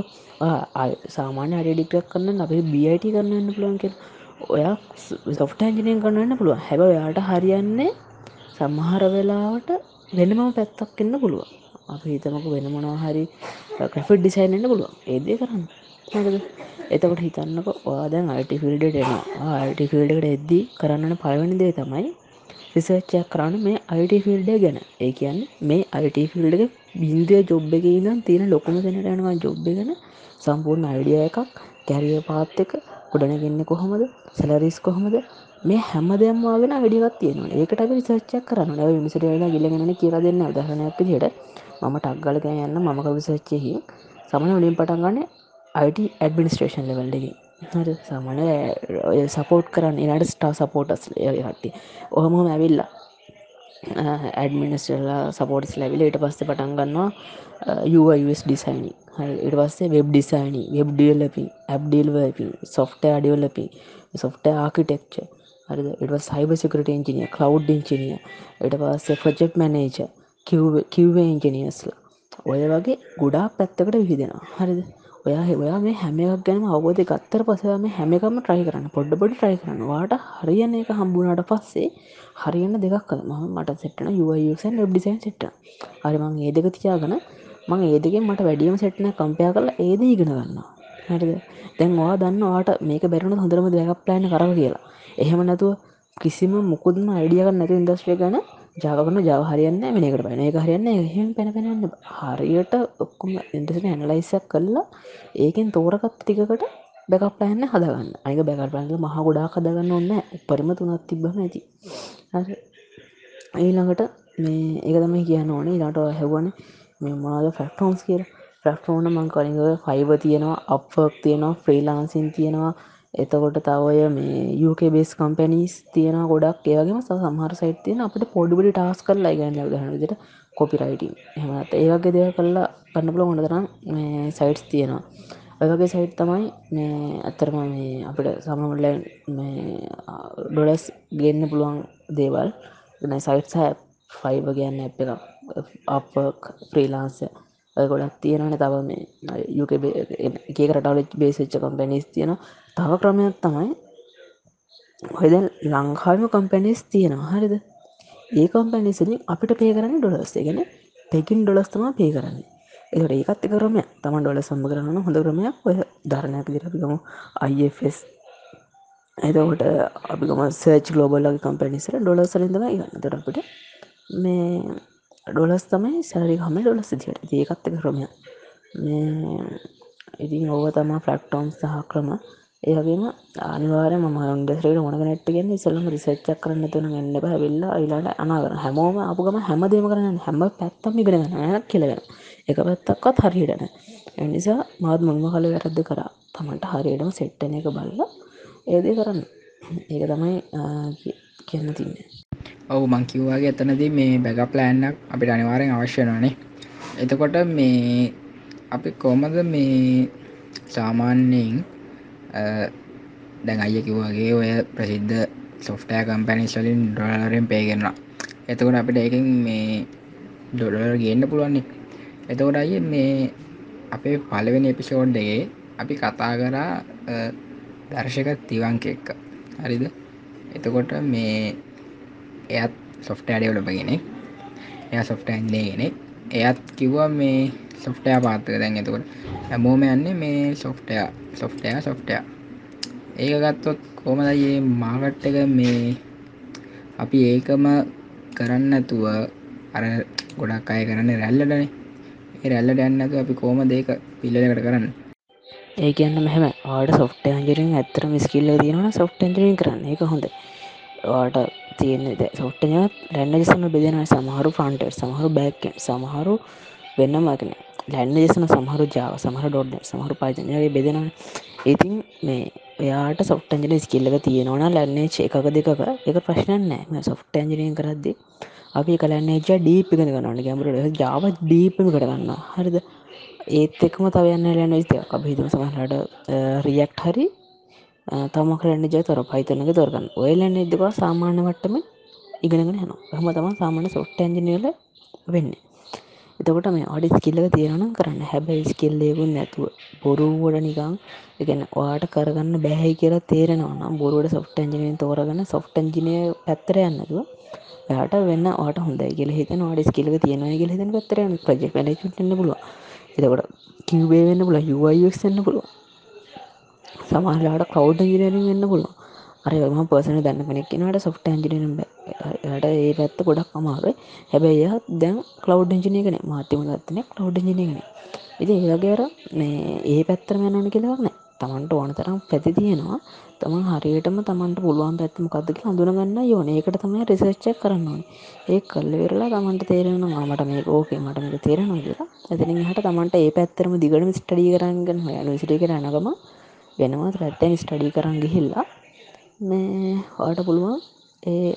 සාමාන්‍ය අඩ ඩික්‍රක් කරන්න අපේ බියිට කරන්නන්න පුළුවන්ක ඔයා සොෆ්ට ඇන්ජිනයෙන් කරන්න පුළුව හැබ ඔයාට හරියන්නේ සම්මහර වෙලාවට වෙනම පැත්තක් එන්න පුළුව අප හිතමක වෙන මොනවා හරි ක්‍රෆිට් ඩිසයින්න්න පුළුව ඒදේ කරන්න. හකද එතකට හිතන්නක ඔයාදැන් අයිට ෆිල්ඩට එනවා. අයිට ෆිල්ඩකට එද්දී කරන්නන පලවනි දේ තමයි රිසර්ච්චයක් කරන්න මේ අයිට ෆිල්ඩ ගැන. ඒ කියන්න මේ අයිට ෆිල්ඩ එක බින්දය ජොබ් එක ඉදම් තියෙන ලොකුම දෙනට යනවා ජොබ් ගැන සම්පූර්ණ අයිඩිය එකක් කැරිය පාත් එක ගොඩනගන්න කොහොමද? සැලරිස් කොහොමද? මේ හැම දෙයම්වාගෙන වැඩිවත් තියෙනවා. ඒකට රිසර්ච්චක් කරන්න විසිට වෙලා ගිලගෙන කියර දෙන්න දහනයක් දිට මම ටක්ගලක යන්න මමක විසච්චෙහි සමන වලින් පටන් ගන්න අයිට ඇඩමිනිස්ට්‍රේෂන් ලෙවල්ලගේ හරි. සාමානය සපෝට් කරන්න එනට ස්ටා සපෝටස් හටි ඔහම ඇවිල්ලා. ඇඩමිනිස්ටලා සපෝටස් ලැවිල ඉට පස්ස පටන් ගන්නවා යස් ඩිසයිනි ඉට පස්සේ වෙබ් ඩිසයිනි වෙබ් ඩියල්ලපි ඇබ්ඩිල්වපි සොෆ්ට අඩියවල්ලපි සොෆ්ට ආකිටෙක්ච හරි ඉට සයිබ සිකට ඉංජිනිය කව් ඉංචිනිය ඉට පස්සේ ප්‍රජෙක්් මැනේජ කිව්වේ ඉංජිනියස්ලා ඔය වගේ ගොඩා පැත්තකට විහිදෙනවා. හරිද? ඔයා ඔයා මේ හැම එකක් ගැනම අවබෝධය ගත්තර පසවා මේ හැම එකම ට්‍රයි කරන්න පොඩ්ඩ පොඩි ට්‍රයි කරන්න. වාට හරියන එක හම්බුණට පස්සේ හරියන්න දෙකක් කළ ම මට සෙට්න යුසන් ඩිසයින් සිට හරිමං ඒ දෙක තියාගන මං ඒදකින් මට වැඩියම සෙට්න කම්පයා කරලා ඒද ඉගෙන ගන්නවා. හරිද? දැන් වා දන්න වාට මේක බැරුණ හොඳරම දෙයක් ප්ලයින කර කියලා. එහෙම නැතුව කිසිම මුකුදම අයිඩියක නැති ඉන්දස්්‍රේ ගන ජාගන ජවහරයන්න මේකට පැන එක හරියන්න එහෙම පැන පැනන්න හරියට ඔක්කොම ඉන්ටසින ඇනලයිසක් කල්ලා ඒකෙන් තෝරකත් ටිකට බැකක් ප්ලෑන්න හදගන්න. අයක බැකල් ප්ලන්ල මහ ගොඩා හදගන්න ඔන්න පරිම තුනත් තිබ්බම ඇති. ඊළඟට මේ ඒක තම කියන්න ඕනේ. ඉලාට හැවන මේ මොනාද ෆැක්ටෝන්ස් කියර ෆ්‍රක්ටෝන මං කලින්ග ෆයිව තියෙනවා අප්වක් තියෙනවා ෆ්‍රීලාන්සින් තියෙනවා. එතකොට තවය මේ යුක බේස් කම්පැනිස් තියෙන ගොඩක්. ඒවගේම සමහර සයිට තියෙන අපට පොඩිබඩි ටස් කරලා ගන්න ගහන විදිට කොපිරයිටින් එහමත් ඒවගේ දෙව කල්ලා පන්නපුල හොඳ තරම් සයිට්ස් තියෙනවා. ඔයවගේ සයිට් තමයි ඇත්තරම මේ අපිට සමමලයින් ඩොලස් ගන්න පුළුවන් දේවල්. සයිට්ස ෆයිව ගන්න ඇ් එක අප ෆ්‍රීලාන්සය ඔය ගොඩක් තියෙනවන තව මේ යුක එකකරටවල බේසිච්ච කම්පැනිස් තියෙන තව ක්‍රමයක් තමයි ඔයද ලංකාම කම්පැනිස් තියෙනවා. හරිද? ඒ කම්පැනිසිලින් අපිට පේ කරන්න ඩොලස්සේ ගැන පෙකින් ඩොලස්තම පේ කරන්නේ. එකට ඒකත් කරම තම ඩොල සම්බ කරන්න හොඳ ක්‍රමයක්. ඔය ධරණයක් දිරපිකම අයිස් එතකොට අපිකම සේච් ලෝබල්ලගේ කම්පැනිසර ඩොලසලින්දම ගන්න. දරපට මේ ඩොලස් තමයි සැරි හම ඩොලස් දිට ඒකත්ත ක්‍රමය ඉතින් ඔව තමා ෆලක්ටෝන් සහ ක්‍රම. ඒවගේම අනිවාර ම න්ඩස්රේට ඕනක නැට් ගෙන් සල්ලම රිසච්චක් කරන්න තුන ගන්න බැවෙල්ලා ඉලාට අනාගර හැමෝම අපගම හැමදේම කරන්න හැම පැත්තම ඉගෙන ගන්න. කියලගෙන එක පැත්තක්වත් හරියටන එනිසා මාත් මුල්ම කල වැරද්ද කරා. තමන්ට හරියටම සෙට්ටන එක බල්ල ඒදේ කරන්න. ඒක තමයි කියන්න තින්නේ. ඔවු මංකිව්වාගේ එතනද මේ බැග ප්ලෑන්නක් අපිට අනිවාරෙන් අවශ්‍යනවානේ එතකොට මේ අපි කොමද මේ සාමාන්‍යයෙන් දැන් අය කිව්වාගේ ඔය ප්‍රසිද්ධ සොෆ්ටය කම්පැනිස්වලින් ඩොලරෙන් පේගෙනවා එතකොට අපිට ඒකින් මේ ඩොඩර් ගන්න පුළුවන්නේ එතකොට අය මේ අපේ පලවෙනි එපිසෝඩ්ඩගේ අපි කතා කරා දර්ශක තිවංක එක්ක. හරිද? එතකොට මේ එයත් සොෆ්ට අඩවලපගෙනෙක් එය සොෆ්ට ඇන්ලේගෙන එයත් කිව්වා මේ සොෆ්ටය පාත්තක දැන් එතකොට. හැමෝම යන්නේ මේ සොෆ්ටය සොෆ්ටය සොෆ්ටය ඒක ගත්තොත් කොමදයේ මාගට්ට එක මේ අපි ඒකම කරන්නතුව අර ගොඩක් අය කරන්න රැල්ලටනේ. ඒ රැල්ලට යන්නතු අපි කෝම දෙක පිල්ලකට කරන්න? ඒ කියන්න මෙහම. ආඩ සොෆ්ට අන්ජරින් ඇතරම ස්කිල්ල තියෙනවන සොෆ්ට ඇන්ජරින් කරන්න. එක හොඳ වාට තියන්නේ. සොට්ටය රැන්න ජෙසම බෙදෙන සමහරු ෆන්ට සමහරු බැක් සමහරු වෙන්නමකන ලැන්න ජෙසන සමහරු ජාව සමහර ඩොඩ් සමහරු පාජනය බෙදෙන ඉතින් මේ ඔයාට සොෆ්ටන්ජන ස්කිල්ලක තියෙනවන ලැන්නේ එකක දෙකක එක ප්‍රශ්නන් නෑ. සොෆ්ට ඇන්ජිනියෙන් කරද්දි අපි කලන්නේ ජ ඩීපිගෙන ගන්නන්න ගැමරට ජාව ඩීපම කරගන්න හරිද? ඒත් එක්ම තවයන්න ලැන විතයක් අප හිතම සමහලට රියක්් හරි තම කරන්න ජය තොර පයිතනක තොරගන්න ඔයලන්න එදවා සාමාන්‍ය වට්ටම ඉගෙනගෙන යන හම තම සාමාන්‍ය සොට්ට ඇන්ජිනල වෙන්න. එතකොට මේ අඩි ස්කිල්ලක තියෙනනම් කරන්න. හැබැයි ස්කිල්ලේකුන් නැතුව. බොරුවට නිකං එකන ඔයාට කරගන්න බැහැ කියලා තේරෙනවා බොරුවට සොෆ්ට ඇන්ජිනයෙන් තෝරගන්න සොෆ්ට ඇන්ජිනය පැත්තර යන්නතුව යාට වෙන්න ට හොඳ කියල හිත වාඩ ස්කිලක තියෙනවා කියල හිතන පත්තර ප්‍රජෙක් ලටන්න පුළුව එතකොට කිව්බේ වෙන්න පුල යුවක්න්න පුළුව සමහලාට කවඩ් ජිනරින් වෙන්න පුළුව අරම පසන දන්න කෙනෙක්නට සොෆ්ට ඇන්ජිනම් යට ඒ පැත්ත ගොඩක් අමාර හැබැයි දැන් කලව් ෙන්ජිනය කන මාතම ගත්තන කලව් ෙන්ජිනය කන ඉති ඒගේර ඒ පැත්තර මැනන කියලවන්න තමන්ට ඕන තරම් පැති තියෙනවා. තමන් හරියටම තමන්ට පුළුවන් පැත්ම කදක හඳුනගන්න යෝන ඒකට තමයි රිසච්චක් කරන්න ඕන. ඒ කල්ල වෙරලා තමන්ට තේරෙන මට මේ ඕකේ මට මේක තේරෙනවා කියලා. ඇතින හට තමන්ට ඒ පැත්තරම දිගටම ස්ටඩි කරගන්න හොය සිටි කරනගම වෙනවත් රැත්තැන් ස්ටඩි කරන්න ගිහිල්ලා මේ හට පුළුවන් ඒ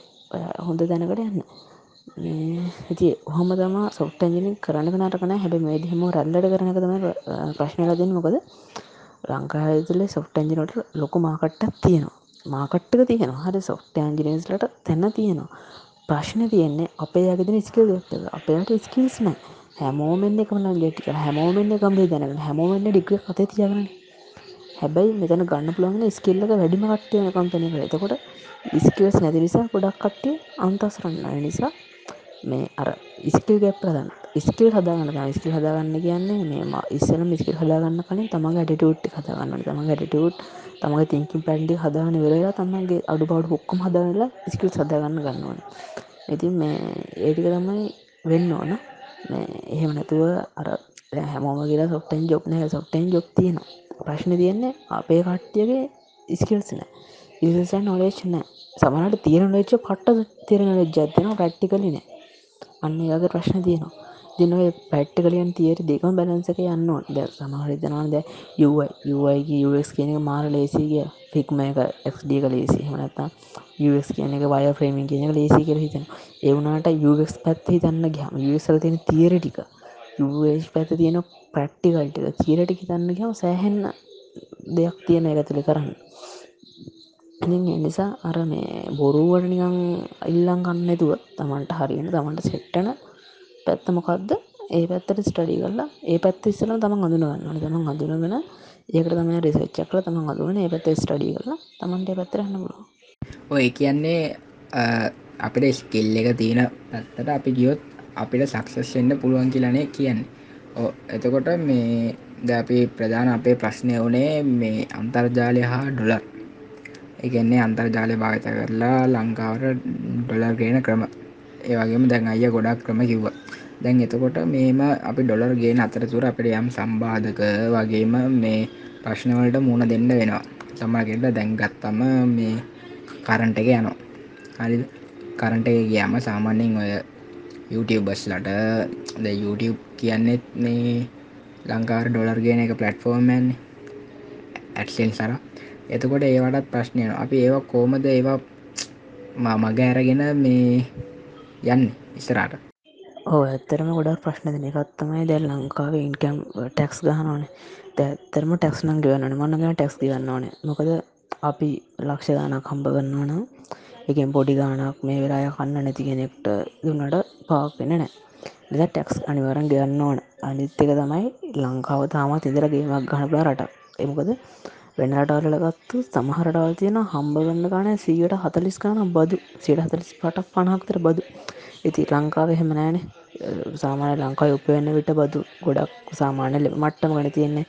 හොඳ දැනකට යන්න. ඉති හොම තම සොට්ටජිනි කරන්න නටකන හැබ මේ දෙහෙම රැල්ලට කරන තම ප්‍රශ්නල දෙන්න. මොකද ලංකාතුලේ සොෆ්ට ඇන්ජිනට ලොකු මාකට්ටක් තියෙනවා. මාකට්ටක තියෙනවා. හරි සොෆ්ට ඇන්ජිනස්ලට තැන්න තියෙනවා. ප්‍රශ්න තියෙන්නේ අපේ යගෙදන ස්කල් ගොට්ට අපේට ස්කිල්ස් නෑ. හැමෝමෙන්න්න එකමන ගෙටික හැමෝමෙන්න්න කම්ේ දැනගෙන. හැමෝමෙන්න්න ඩික්්‍ර කත තියගන. හැබැයි මෙතන ගන්න පුළුවන් ස්කිල්ලක වැඩිම කට්ටයන කම්පනක එතකොට ස්කල්ස් නැති නිසා ගොඩක් කට්ටිය අන්තස්රන්න නිසා මේ අර ඉස්කල් ගැප් ප්‍රදන්න ස්කිල් හදාගන්න ස්කිල් හදාගන්න කියන්නේ මේ ඉස්සල මිස්කිල් හදාගන්න කලින් තමන් ඇටිටියුට් හදාගන්න තමන් ඇටිටියුට් තමගේ තිංකින් පැන්ඩි හදාගන්න වෙරලා තමන්ගේ අඩු බවඩ හොක්කම හදාගලා ස්කිල් සදාගන්න ගන්නවන ඉතින් මේ ඒටික තමයි වෙන්න ඕන. එහෙම නැතුව අර හැමෝම කියලා සොට්ටන් ජොබ් නෑ සොට්ටන් ජොබ් තියෙන ප්‍රශ්න තියෙන්නේ අපේ කට්ටියගේ ඉස්කිල්ස් නෑ. ඉසන් නොලේච් නෑ. සමනට තියෙන ලච්ච පට්ට තිරෙන ජත්යන ප්‍රක්ටිකලි නෑ. අන්න ඒගේ ප්‍රශ්න තියෙනවා. දින පැට්ට කලියන් තියට දෙකම බැලන්සක යන්න ද සමහරිතනවාද යුයිගේ යස් කියන එක මාර ලේසිගේ ෆික්ම එක FD එක ලේසි හනත්තා යස් කියන එක වය ෆ්‍රේමින් කියන එක ලේසි කර හිතන එවුනාට යස් පැත් හිතන්න ගහම යසල තියෙන තියර ටික පැත තියෙන ප්‍රක්ටිකල්ටික තිරටි හිතන්න ගම සෑහෙන්න දෙයක් තියෙන එකතුළි කරන්න. නිසා අර මේ බොරුවට නිකං ඉල්ලං කන්නතුව තමන්ට හරිෙන තමන්ට සෙට්ටන පැත්තමොකක්ද ඒ පැත්තට ස්ටඩි කරලා ඒ පැත් ඉස්සල තම අඳුනගන්න තම අඳුනගෙන ඒකට තම රිසච්චක්ල තම අඳුන ඒ පැත් ස්ටඩි කරලා තමන්ට පැත්තරන්න පුල ඔය කියන්නේ අපිට ස්කිල් එක තියෙන පැත්තට අපි ගියොත් අපිට සක්සස්ෙන්න්න පුළුවන් කියලනේ කියන්නේ. ඕ එතකොට මේ ද අපි ප්‍රධාන අපේ ප්‍රශ්නය වනේ මේ අන්තර්ජාලය හා ඩොලර්. එකන්නේ අන්තර්ජාලය භාවිත කරලා ලංකාවට ඩොලර් ගෙන ක්‍රම. ඒවගේම දැන් අය ගොඩක් ක්‍රම කිව්ව. දැන් එතකොට මේම අපි ඩොලර් ගෙන අතරතුර අපට යම් සම්බාධක වගේම මේ ප්‍රශ්නවලට මුණ දෙන්න වෙනවා. සමගට දැන්ගත්තම මේ කරන්ට එක යනවා. හරි කරන්ට එක ගියම සාමාන්‍යෙන් ඔය YouTubeබස්ලට ද YouTube කියන්නෙත් මේ ලංකාර ඩොලර් ගෙන එක පලට්ෆෝර්මන් ඇට්සෙන් සර එතකොට ඒවටත් ප්‍රශ්නයන අපි ඒවා කෝමද ඒවා මග ඇරගෙන මේ යන්න ඉස්සරාට ඕ ඇත්තරම ගොඩක් ප්‍රශ්න දෙන එකත්තමයි දැල් ලංකාවේ ඉන්කම් ටැක්ස් ගහනෝනේ දැත්තරම ටැක්ස් නං ගවන්නන මන්නගෙන ටැක්ස් ගන්න ඕනේ. මොකද අපි ලක්ෂ දානක් හම්බ ගන්නවන එකෙන් පොඩි ගානක් මේ වෙලාය කන්න නැති කෙනෙක්ට දුන්නට පාක් වෙන නෑ දෙ ටැක්ස් අනිවරන් ගන්න ඕන. අනිත්තක තමයි ලංකාව තාමත් ඉදර ගේමක් ගහනපලා රට එමකද වෙනටවලගත්තු සමහරටවල් තියෙන හම්බගන්න ගන සීට හතලිස් ගන බදු. සියට හතලිස් පටක් පනහක්තර බදු. ඉති ලංකාව එහෙම නෑන සාමානය ලංකායි උපවෙන්න විට බදු. ගොඩක් සාමානය මට්ටම ගන තියෙන්නේ.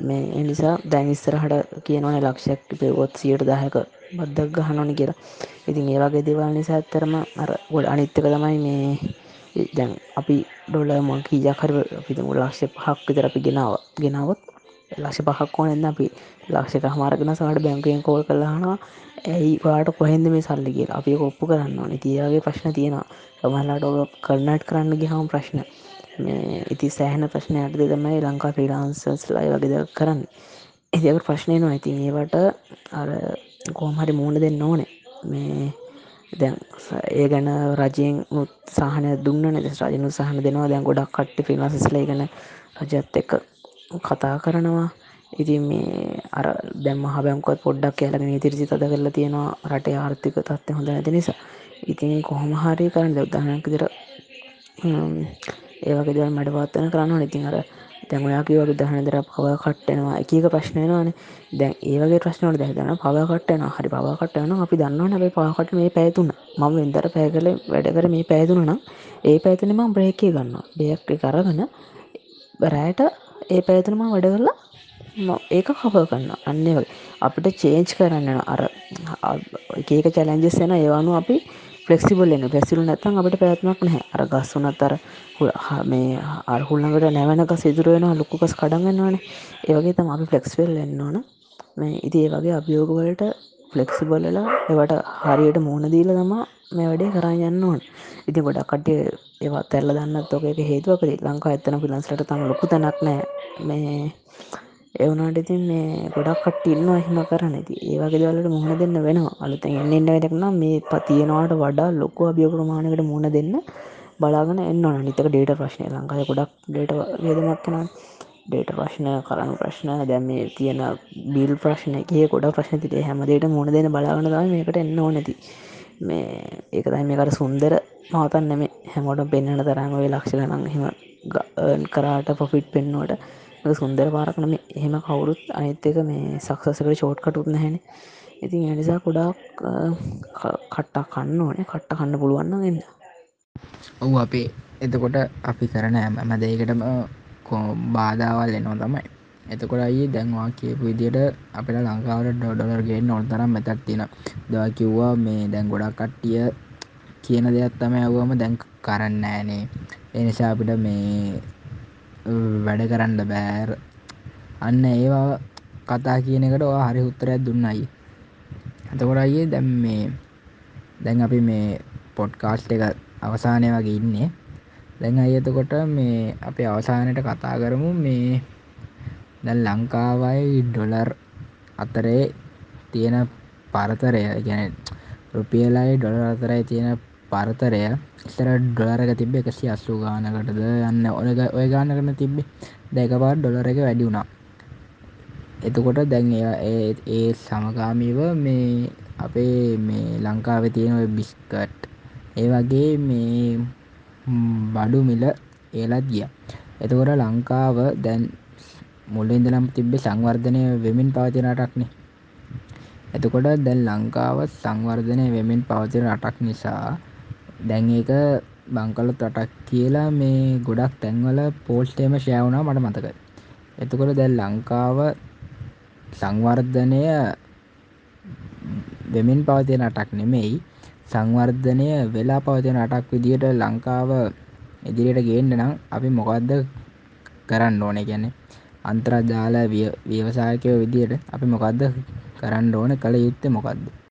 මේ එනිසා දැනිස්සරහට කියනවන ලක්ෂයක් පෙවොත් සියට දාහක බද්දක් ගහනොනි කියලා. ඉතින් ඒ වගේ දෙවල් නිසා ඇත්තරම අර ගොඩ අනිත්තක තමයි මේ දැන් අපි ඩොල මොන් කීජකර පිතුම ලක්ෂ පහක් විතර අපි ගෙනාව. ගෙනාවත් ලක්ෂ පහක් ඕනෙන්න අපි ලක්ෂක හමාරගෙන සට බැංකයෙන් කෝල් කල්ලාහනවා ඇයි වාට කොහෙන්ද මේ සල්ලි කියලා? අපි කොප්පු කරන්න ඕන. තියාගේ ප්‍රශ්න තියෙනවා. සමහලාට ඔ කරනට් කරන්න ගිහම ප්‍රශ්න. ඉති සෑහන ප්‍රශ්නයක්ද තමයි ලංකා ්‍රීලාන්සස් ලයි වගේද කරන්න. එදකට ප්‍රශ්නය නවා ඉතින් ඒවට අර කෝමහරි මූුණ දෙන්න ඕනේ. මේ දැන් ඒ ගැන රජයෙන් මුත් සහන දුන්න නැද රජනු සහන දෙනවා. දැන් ගොඩක් කට්ටි ෆිල්ලසිස්ලයි ගැන රජත් එක කතා කරනවා. ඉතින් මේ අර දැම්ම හබැංකොත් පොඩ්ඩක් කියලගෙන ඉතිරිසි තද කරලා තියෙනවා. රටේ ආර්ථික තත්ය හොඳ නැති නිසා. ඉතින් කොහොම හරි කරන්න. උදාහනක්දිර ඒවගේ දව මට පත්තන කරන්න ඉතින් අර දැමයාකි වගේ දහනදර පව කට්ටෙනවා එකක ප්‍රශ්නයනවාන දැන් ඒවගේ ප්‍රශ්නවට දැදන පවකටයන හරි පවකටයන අපි දන්නවන අපේ පාකට මේ පැතුන මම වෙන්දර පෑ කල වැඩකර මේ පැදුන නම් ඒ පැතනම බ්‍රේකය ගන්න බේක්ටි කරගන්න රෑට ඒ පැතනම වැඩ කරලා ඒක කප කන්න අන්නේ වගේ. අපිට චේන්ච් කරන්න අර ඒකක චලෙන්ජෙස් එෙන ඒවානු අපි ෆලෙක්සිබල් එන්න පැසිලු නැතන් අපට පැත්මක් නැහැ. අර ගස්සුනත් අර මේ අරහුල්ලඟට නැවනක සිදුරුවෙන ලොකුකස් කඩගන්නවන ඒවගේ තම අපි ෆලෙක්ස්වෙල් එන්න ඕන. මේ ඉති ඒ වගේ අභියෝගවලට ෆලෙක්සිබල්ලලා එවට හරියට මූුණ දීල තමා මේ වැඩේ කරා යන්න ඕන්. ඉති ගොඩක් කටිය ඒවා තැල්ල දන්නත් ෝක හේතුවකද ලංකා ඇත්තන පිලන්සට තම ලොකු තැනක් නෑ. මේ එවනාට ඉතින් මේ ගොඩක් කට ඉන්න එහෙම කරන ඇති ඒවගේ දවලට මුහුණ දෙන්න වෙනවා. අලුත එන්නන්න වැඩක්න මේ පතියනවාට වඩා ලොකු අභිය ප්‍රමාණකට මුණ දෙන්න බලාගන එන්න නිතක ඩේට ප්‍රශ්නය ලංකාය ගොඩක් ඩේට වේදමක්කෙන ඩේට ප්‍රශ්න කරනු ප්‍රශ්න දැම් මේ තියෙන බිල් ප්‍රශ්න කිය ගොඩ ප්‍රශ්න තිේ හැමදේට මුණ දෙන බලාගන දම මේකට එන්න ඕනැති මේ ඒකතයි මේකට සුන්දර මවතන් නෙම හැමෝට පෙන්න්නට තරම වේ ලක්ෂ ගනන් හෙම කරාට පොෆිට් පෙන්නුවට සුන්දර පාරකනම එහෙම කවුරුත් අනිත්තක මේ සක්සසකට ෂෝට්කටුත් නැහැන ඉතින් එනිසා ගොඩක් කට්ටා කන්න ඕනේ. කට්ට කන්න පුළුවන්න එන්න. ඔවු අපේ එතකොට අපි කරන ඇම දෙයකටම බාධාවල් එනවා තමයි. එතකොට අයි දැන්වා කියපු විදියට අපිට ලංකාවට ඩොඩලර්ගේ නොල් තරම් මෙතක් තියෙන දවා කිව්වා මේ දැන් ගොඩක් කට්ටිය කියන දෙයක් තම ඇවුවම දැන් කරන්න ෑනේ. එනිසා අපිට මේ වැඩ කරන්න බෑර් අන්න ඒවා කතා කියන එකට ඔයා හරි උත්තරයක් දුන්නයි. එතකොට අයියේ දැම් මේ දැන් අපි මේ පොඩ්කාස්ට් එක අවසානය වගේ ඉන්නේ. දැන් අය එතකොට මේ අපේ අවසානයට කතා කරමු මේ දැන් ලංකාවයි ඩොලර් අතරේ තියෙන පරතරය. ගැන රුපියලයි ඩොලර් අතරයි තියෙන පරතරය. ඉස්සර ඩොලරක තිබ්බ එකසි අස්සු ගානකටද. යන්න ඔය ඔය ගාන කරන තිබ්බේ දැකපාට ඩොලර එක වැඩි වුණා. එතකොට දැන් ඒ සමගාමීව මේ අපේ මේ ලංකාව තියෙන බිස්කට් ඒ වගේ මේ බඩු මිල ඒලත් ගිය. එතකොට ලංකාව දැන් මුල්ලින්දනම් තිබ්බ සංවර්ධනය වෙමින් පවතින රටක්නේ. එතකොට දැන් ලංකාව සංවර්ධනය වෙමින් පවතින රටක් නිසා දැන් ඒක බංකලොත් රටක් කියලා මේ ගොඩක් තැන්වල පෝස්ටේම ෂෑවුණා මට මතකයි. එතකොට දැන් ලංකාව සංවර්ධනය වෙමින් පවතින රටක් නෙමෙයි සංවර්ධනය වෙලා පවතින රටක් විදිහට ලංකාව ඉදිරියට ගේන්න නම් අපි මොකක්ද කරන්න ඕනේ කියන්නේ? අන්තර්ජාල ව්‍යවසායකයෝ විදිහට අපි මොකක්ද කරන්න ඕන? කළ යුත්තේ මොකක්ද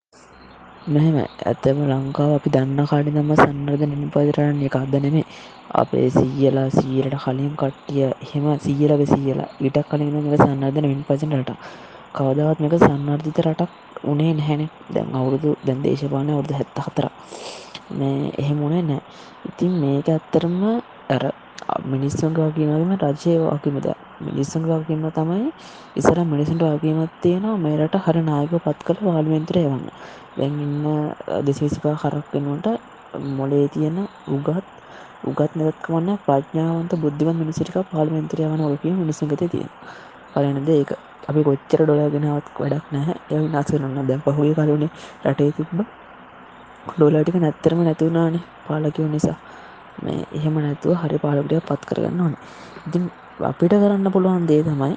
මෙහෙම. ඇතම ලංකාව අපි දන්න කාඩි දම සන්නර්ධ නිපදරන්න එකක්ද නෙමේ අපේ සීයලා සීරට කලින් කට්ටිය හෙම සීරග සීලා ඉටක් කලින් එක සන්නර්ධන වින් පසනට කවදවත් මේක සන්නර්ධිත රටක් උනේ නැහැන. දැන් අවුරුදු දැන් දේශපානය අවුරුදු හැත්ත හතර මේ එහෙම උනේ නෑ ඉතින් මේක ඇත්තරම ඇර මිනිස්සුන්ට වකිනවීම රජය වකිමද මිනිස්සුන් වකින්න තමයි ඉසර මිනිසුන්ට වගේමත් තියෙනවා. මේරට හරි නායක පත් කළ. පාලිමෙන්තරය වන්න දැන් ඉන්න දෙසිසිපා කරක්වෙනට මොලේ තියෙන උගත් උගත් නැකවන්න ප්‍රඥාවන්ත බුද්ධිවන් මිනිසිටික පාලිමෙන්තරය වන ඔලකිය මිනිසගත තියෙන. පලනද ඒක. අපි කොච්චර ඩොලාගෙනවත් වැඩක් නැහැ. එය විනාසරන්න දැන් පහුය කරුණේ රටේ තිබ්බ ඩොලාටික නැත්තරම නැතිවුණනේ පාලකිව නිසා. මේ එහෙම නැතුව හරි පාලකටිය පත් කරගන්න ඕන. ඉතින් අපිට කරන්න පුළුවන් දේ තමයි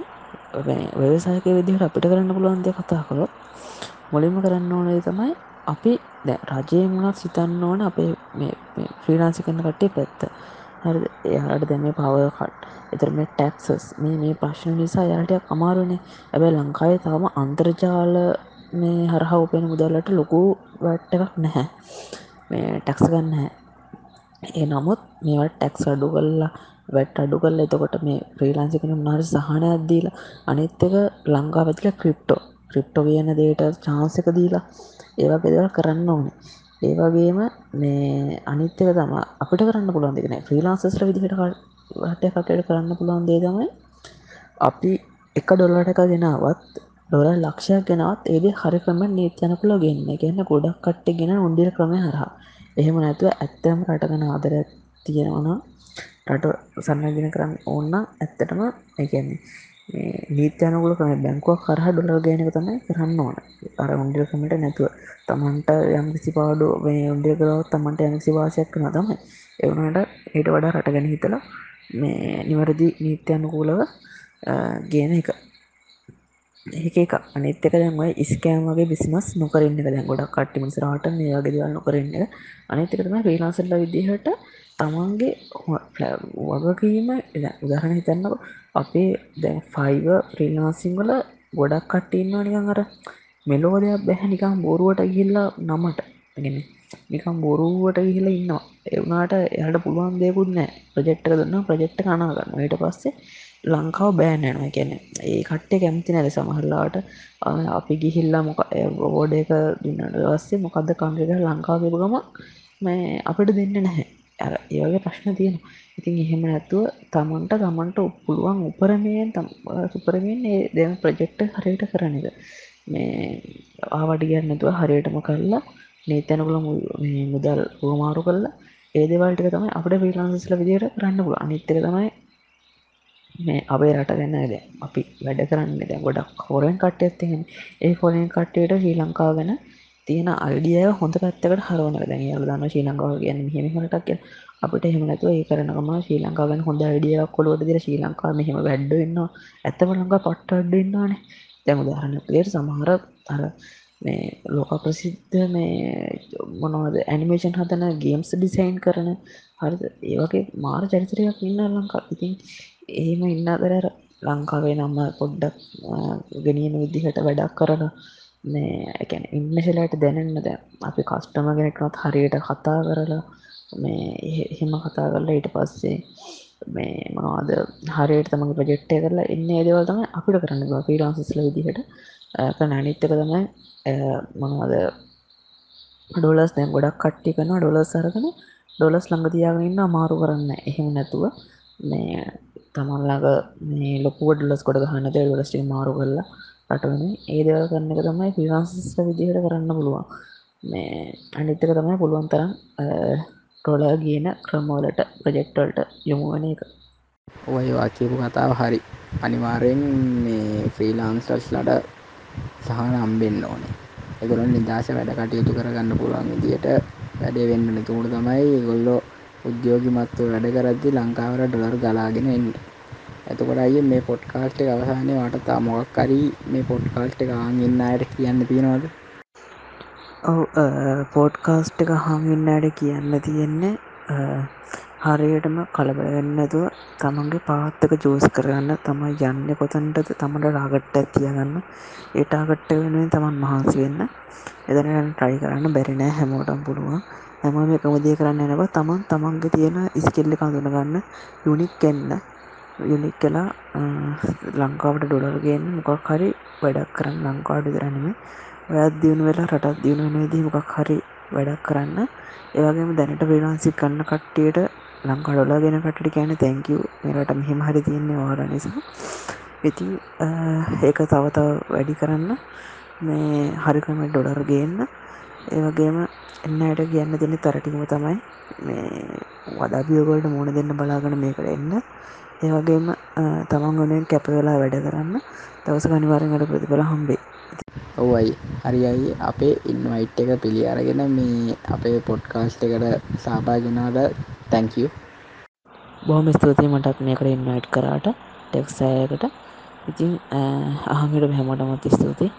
ව්‍යවසායක විදිහට අපිට කරන්න පුළුවන් දෙ කතා කළොත් මුලින්ම කරන්න ඕනේ තමයි අපි දැ රජය මුණක් සිතන්න ඕන අපේ ෆ්‍රීලාන්සි කරන කට්ටේ පැත්ත. හරි එයාට දැම පවකට එතර මේ ටැක්සස් මේ මේ ප්‍රශ්න නිසා යාටයක් අමාරුනේ. ඇබැ ලංකාවේ තාම අන්තර්ජාල මේ හරහා උපෙන මුදල්ලට ලොකු වැට්ට එකක් නැහැ. මේ ටැක්ස ගන්න ඒ නමුත් මේවට ටැක්ස් අඩු කල්ලා වැට් අඩු කල් එතකොට මේ ්‍රීලාන්සිකන මනාර සහනයක්දීල අනිත්තක ලංකා පැතිල ක්‍රිප්ටෝ ක්‍රිප්ටෝ කියන දේට චාන්සක දීලා ඒවා පෙදවල් කරන්න ඕනේ. ඒවගේම මේ අනිත්‍යක තම අපිට කරන්න පුළුවන් දෙෙන ්‍රීලාන්සස්ට විදිහට වට කටට කරන්න පුළුවන් දේ තමයි අපි එක ඩොල්ලට එක ගෙනාවත් ඩොල ලක්ෂයක් ගෙනවත් ඒද හරි ක්‍රම නීත්‍යනකුල ගන්න. ගන්න ගොඩක් කට්ට ගෙන උන්දිර ක්‍රමය හරහා. එහෙම නැතුව ඇත්තම රටගන ආදර තියෙනවන රට සන්නගෙන කරන්න ඕන්න ඇත්තටම එකන්නේ නීත්‍යනකුල කම බැංකුවක් කරහ ඩොලර් ගනක තමයි කරන්න ඕන. අර උන්ඩිරකමට නැතුව. තමන්ට යම් කිසි පාඩු මේ උන්ඩිය කරවත් තමන්ට යමසි වාසයක් කන තමයි. එවනට ඊට වඩා රට ගැන හිතලා මේ නිවැරදි නීත්‍යයනුකූලව ගේන එක. ඒක එක අනිත්තක දැන්වයි ඉස්කෑම් වගේ බිසිනස් නොකරන්න දැන් ගොඩක් කට්ටිම රට මේ වගේ දවල් නොකරන්න අනිතකතම ්‍රීලාසල්ල විදිහට තමන්ගේ වගකීම උදාහන හිතන්නක. අපේ දැ ෆයිව ්‍රීලාසිංවල ගොඩක් කට්ටඉන්නවා නිකන් අර මෙලෝ දෙයක් බැහැ නිකම් බොරුවට ගිල්ලා නමට. ගෙන නිකම් බොරුවට ගිහිලා ඉන්නවා. එවනාට එයට පුළුවන් දෙකුත් නෑ ප්‍රජෙක්්ක දන්න ප්‍රජෙක්්ට කනාගන්න ට පස්සේ ලංකාව බෑනෑනවා ගැන ඒ කට්ටේ කැමති නැද සමහරලාට අපි ගිහිල්ලා මොක බෝඩ එක දුන්නට වස්සේ මොකක්ද කංගක ලංකාවපු ගම මේ අපිට දෙන්න නැහැ. අර ඒවගේ ප්‍රශ්න තියෙන ඉතින් එහෙම නැතුව තමන්ට තමන්ට පුළුවන් උපරමයෙන් සුපරමෙන් ඒ දෙම ප්‍රජෙක්්ට හරියට කරන එක. මේ ආවඩි ගන්නතුව හරියටම කරලා නීතැනකුල මුදල් හුවමාරු කරලා ඒදවල්ටික තමයි අපට ්‍රීලාන්සස්ල විදියට කරන්න පුල අනිත්තක තමයි මේ අපේ රට ගන්න ද අපි වැඩ කරන්න දැ ගොඩක් හොරෙන් කට්ට ඇත්තහෙන ඒ ෆොලෙන් කට්ටයට ශ්‍රී ලංකාව ගැන තියෙන අයිඩිය හොඳ පැත්තකට හරවන දැන් යාල දන්න ශ්‍රී ලංකාව ගැන හෙමිටක් අපට හෙමනැතුව ඒ කරනම ශ්‍රී ලංකාවෙන් හොඳ අඩියක් කොළුවට දිර ශ්‍රී ලංකා මෙහෙම වැඩ්ඩන්න ඇත්තම ලංඟා පට්ට අඩ්ඩන්නානේ දැම උදාහරණ පලේට සමහර අර මේ ලෝක ප්‍රසිද්ධ මේ මොනවද ඇනිමේෂන් හදන ගේම්ස් ඩිසයින් කරන හරි ඒවගේ මාර චරිතරයක් ඉන්න ලංකා ඉතින් එහෙම ඉන්න අතර ලංකාවේ නම්ම පොඩ්ඩක් ගෙනියන විදිහට වැඩක් කරන මේ එකැන ඉන්නශලට දැනන්න දැ අපි කස්ටම ගෙනෙක්නොත් හරියට කතා කරලා මේ එහෙම කතා කරලා ඊට පස්සේ මේ මනවාද හරියට තමගේ ප්‍රජෙක්්ටය කරලා එන්න ඒදවල් තම අපිට කරන්න ෆීලාන්සිස්ල විදිහට. අනිත්තක තමයි මොනවාද? ඩොලස් දැම් ගොඩක් කට්ටි කන ඩොලස් සරකන ඩොලස් ළඟතියාගෙන ඉන්න අමාරු කරන්න එහෙම නැතුව මේ තමන්ලාග මේ ලොකුව ඩොලස් කොඩ ගහන්නද ඩොලස්ටි මාරු කරලා රටවන ඒදවල් කරන්න එක තමයි ෆිරන්සිස්ල විදිහට කරන්න පුළුවන්. මේ අනිත්තක තමයි පුළුවන් තරම් ටොලා ගියන ක්‍රමෝලට ප්‍රජෙක්ටල්ට යොමුවන එක. ඔය වාකයපු කතාව හරි අනිවාරයෙන් මේ ෆ්‍රීලාන්ස්ටර්ස්ලට සහන අම්බෙන්න්න ඕනේ. එගොලන් නිදශ වැඩ කටයුතු කරගන්න පුළුවන් විදියට වැඩේ වෙන්න තුමුණ තමයි ගොල්ලෝ උද්‍යෝගිමත්ව වැඩ කරද්දි ලංකාවට ඩොලර් ගලාගෙන එන්න. ඇතකොට අය මේ පොට්කාස්ට් අවසානය වට තා මොක්කරී මේ පොට්කාස්ට් එක ආගන්න අයට කියන්න තියෙනවාද? ඔව පෝඩ්කාස්ට් එක හඟින්නට කියන්න තියෙන්නේ හරියටම කලබලවෙන්නතුව තමන්ගේ පාත්තක ජෝස් කරගන්න තමයි යන්න කොතන්ටද? තමට රාගට්ට තියගන්න. ඒටාගට්ට වෙනුවෙන් තමන් මහන්සි වෙන්න. එදනට ට්‍රයි කරන්න බැරිනෑ හැමෝටම් පුළුවන්. හැම මේ කමදිය කරන්න එනවා තමන් තමන්ගේ තියෙන ඉස්කෙල්ලි කඳුනගන්න යුනික් කෙන්න යුනික් කලා ලංකාවට ඩොලර්ගෙන් මොකක් හරි වැඩක් කරන්න. ලංකාඩු දරනීම ඔයත් දියුණු වෙලා රටත් දියුණු වෙනදී මොකක් හරි වැඩක් කරන්න. ඒවගේම දැනට ප්‍රීලාන්සි කන්න කට්ටියට ලංකාඩොලා ගෙන කටට කියන තැංකව මේරට මෙහෙම හරි තියන්නේ වාර නිසා. ඉති ඒක තවතව වැඩි කරන්න. මේ හරිකම ඩොඩර් ගන්න. ඒවගේම එන්නයට කියන්න දෙන්න තරටිකම තමයි මේ වදාපියෝගොල්ට මුණ දෙන්න බලාගන මේකට එන්න. ඒවගේම තමන් ගොනෙන් කැප වෙලා වැඩ කරන්න. දවස කනිවාරෙන්ට ප්‍රතිබල හම්බේ ඔවයි හරියි අපේ ඉන්වයිට් එක පිළි අරගෙන මේ අපේ පොඩ්කාස්ට් එකට සාපාගෙනාට තැංකූ බොහොම ස්තුතියි මටත් මේකට ඉන්වයිට් කරාට. ටෙක්සෑයකට ඉතින් අහමිට හැමටමත් ස්තුතියි.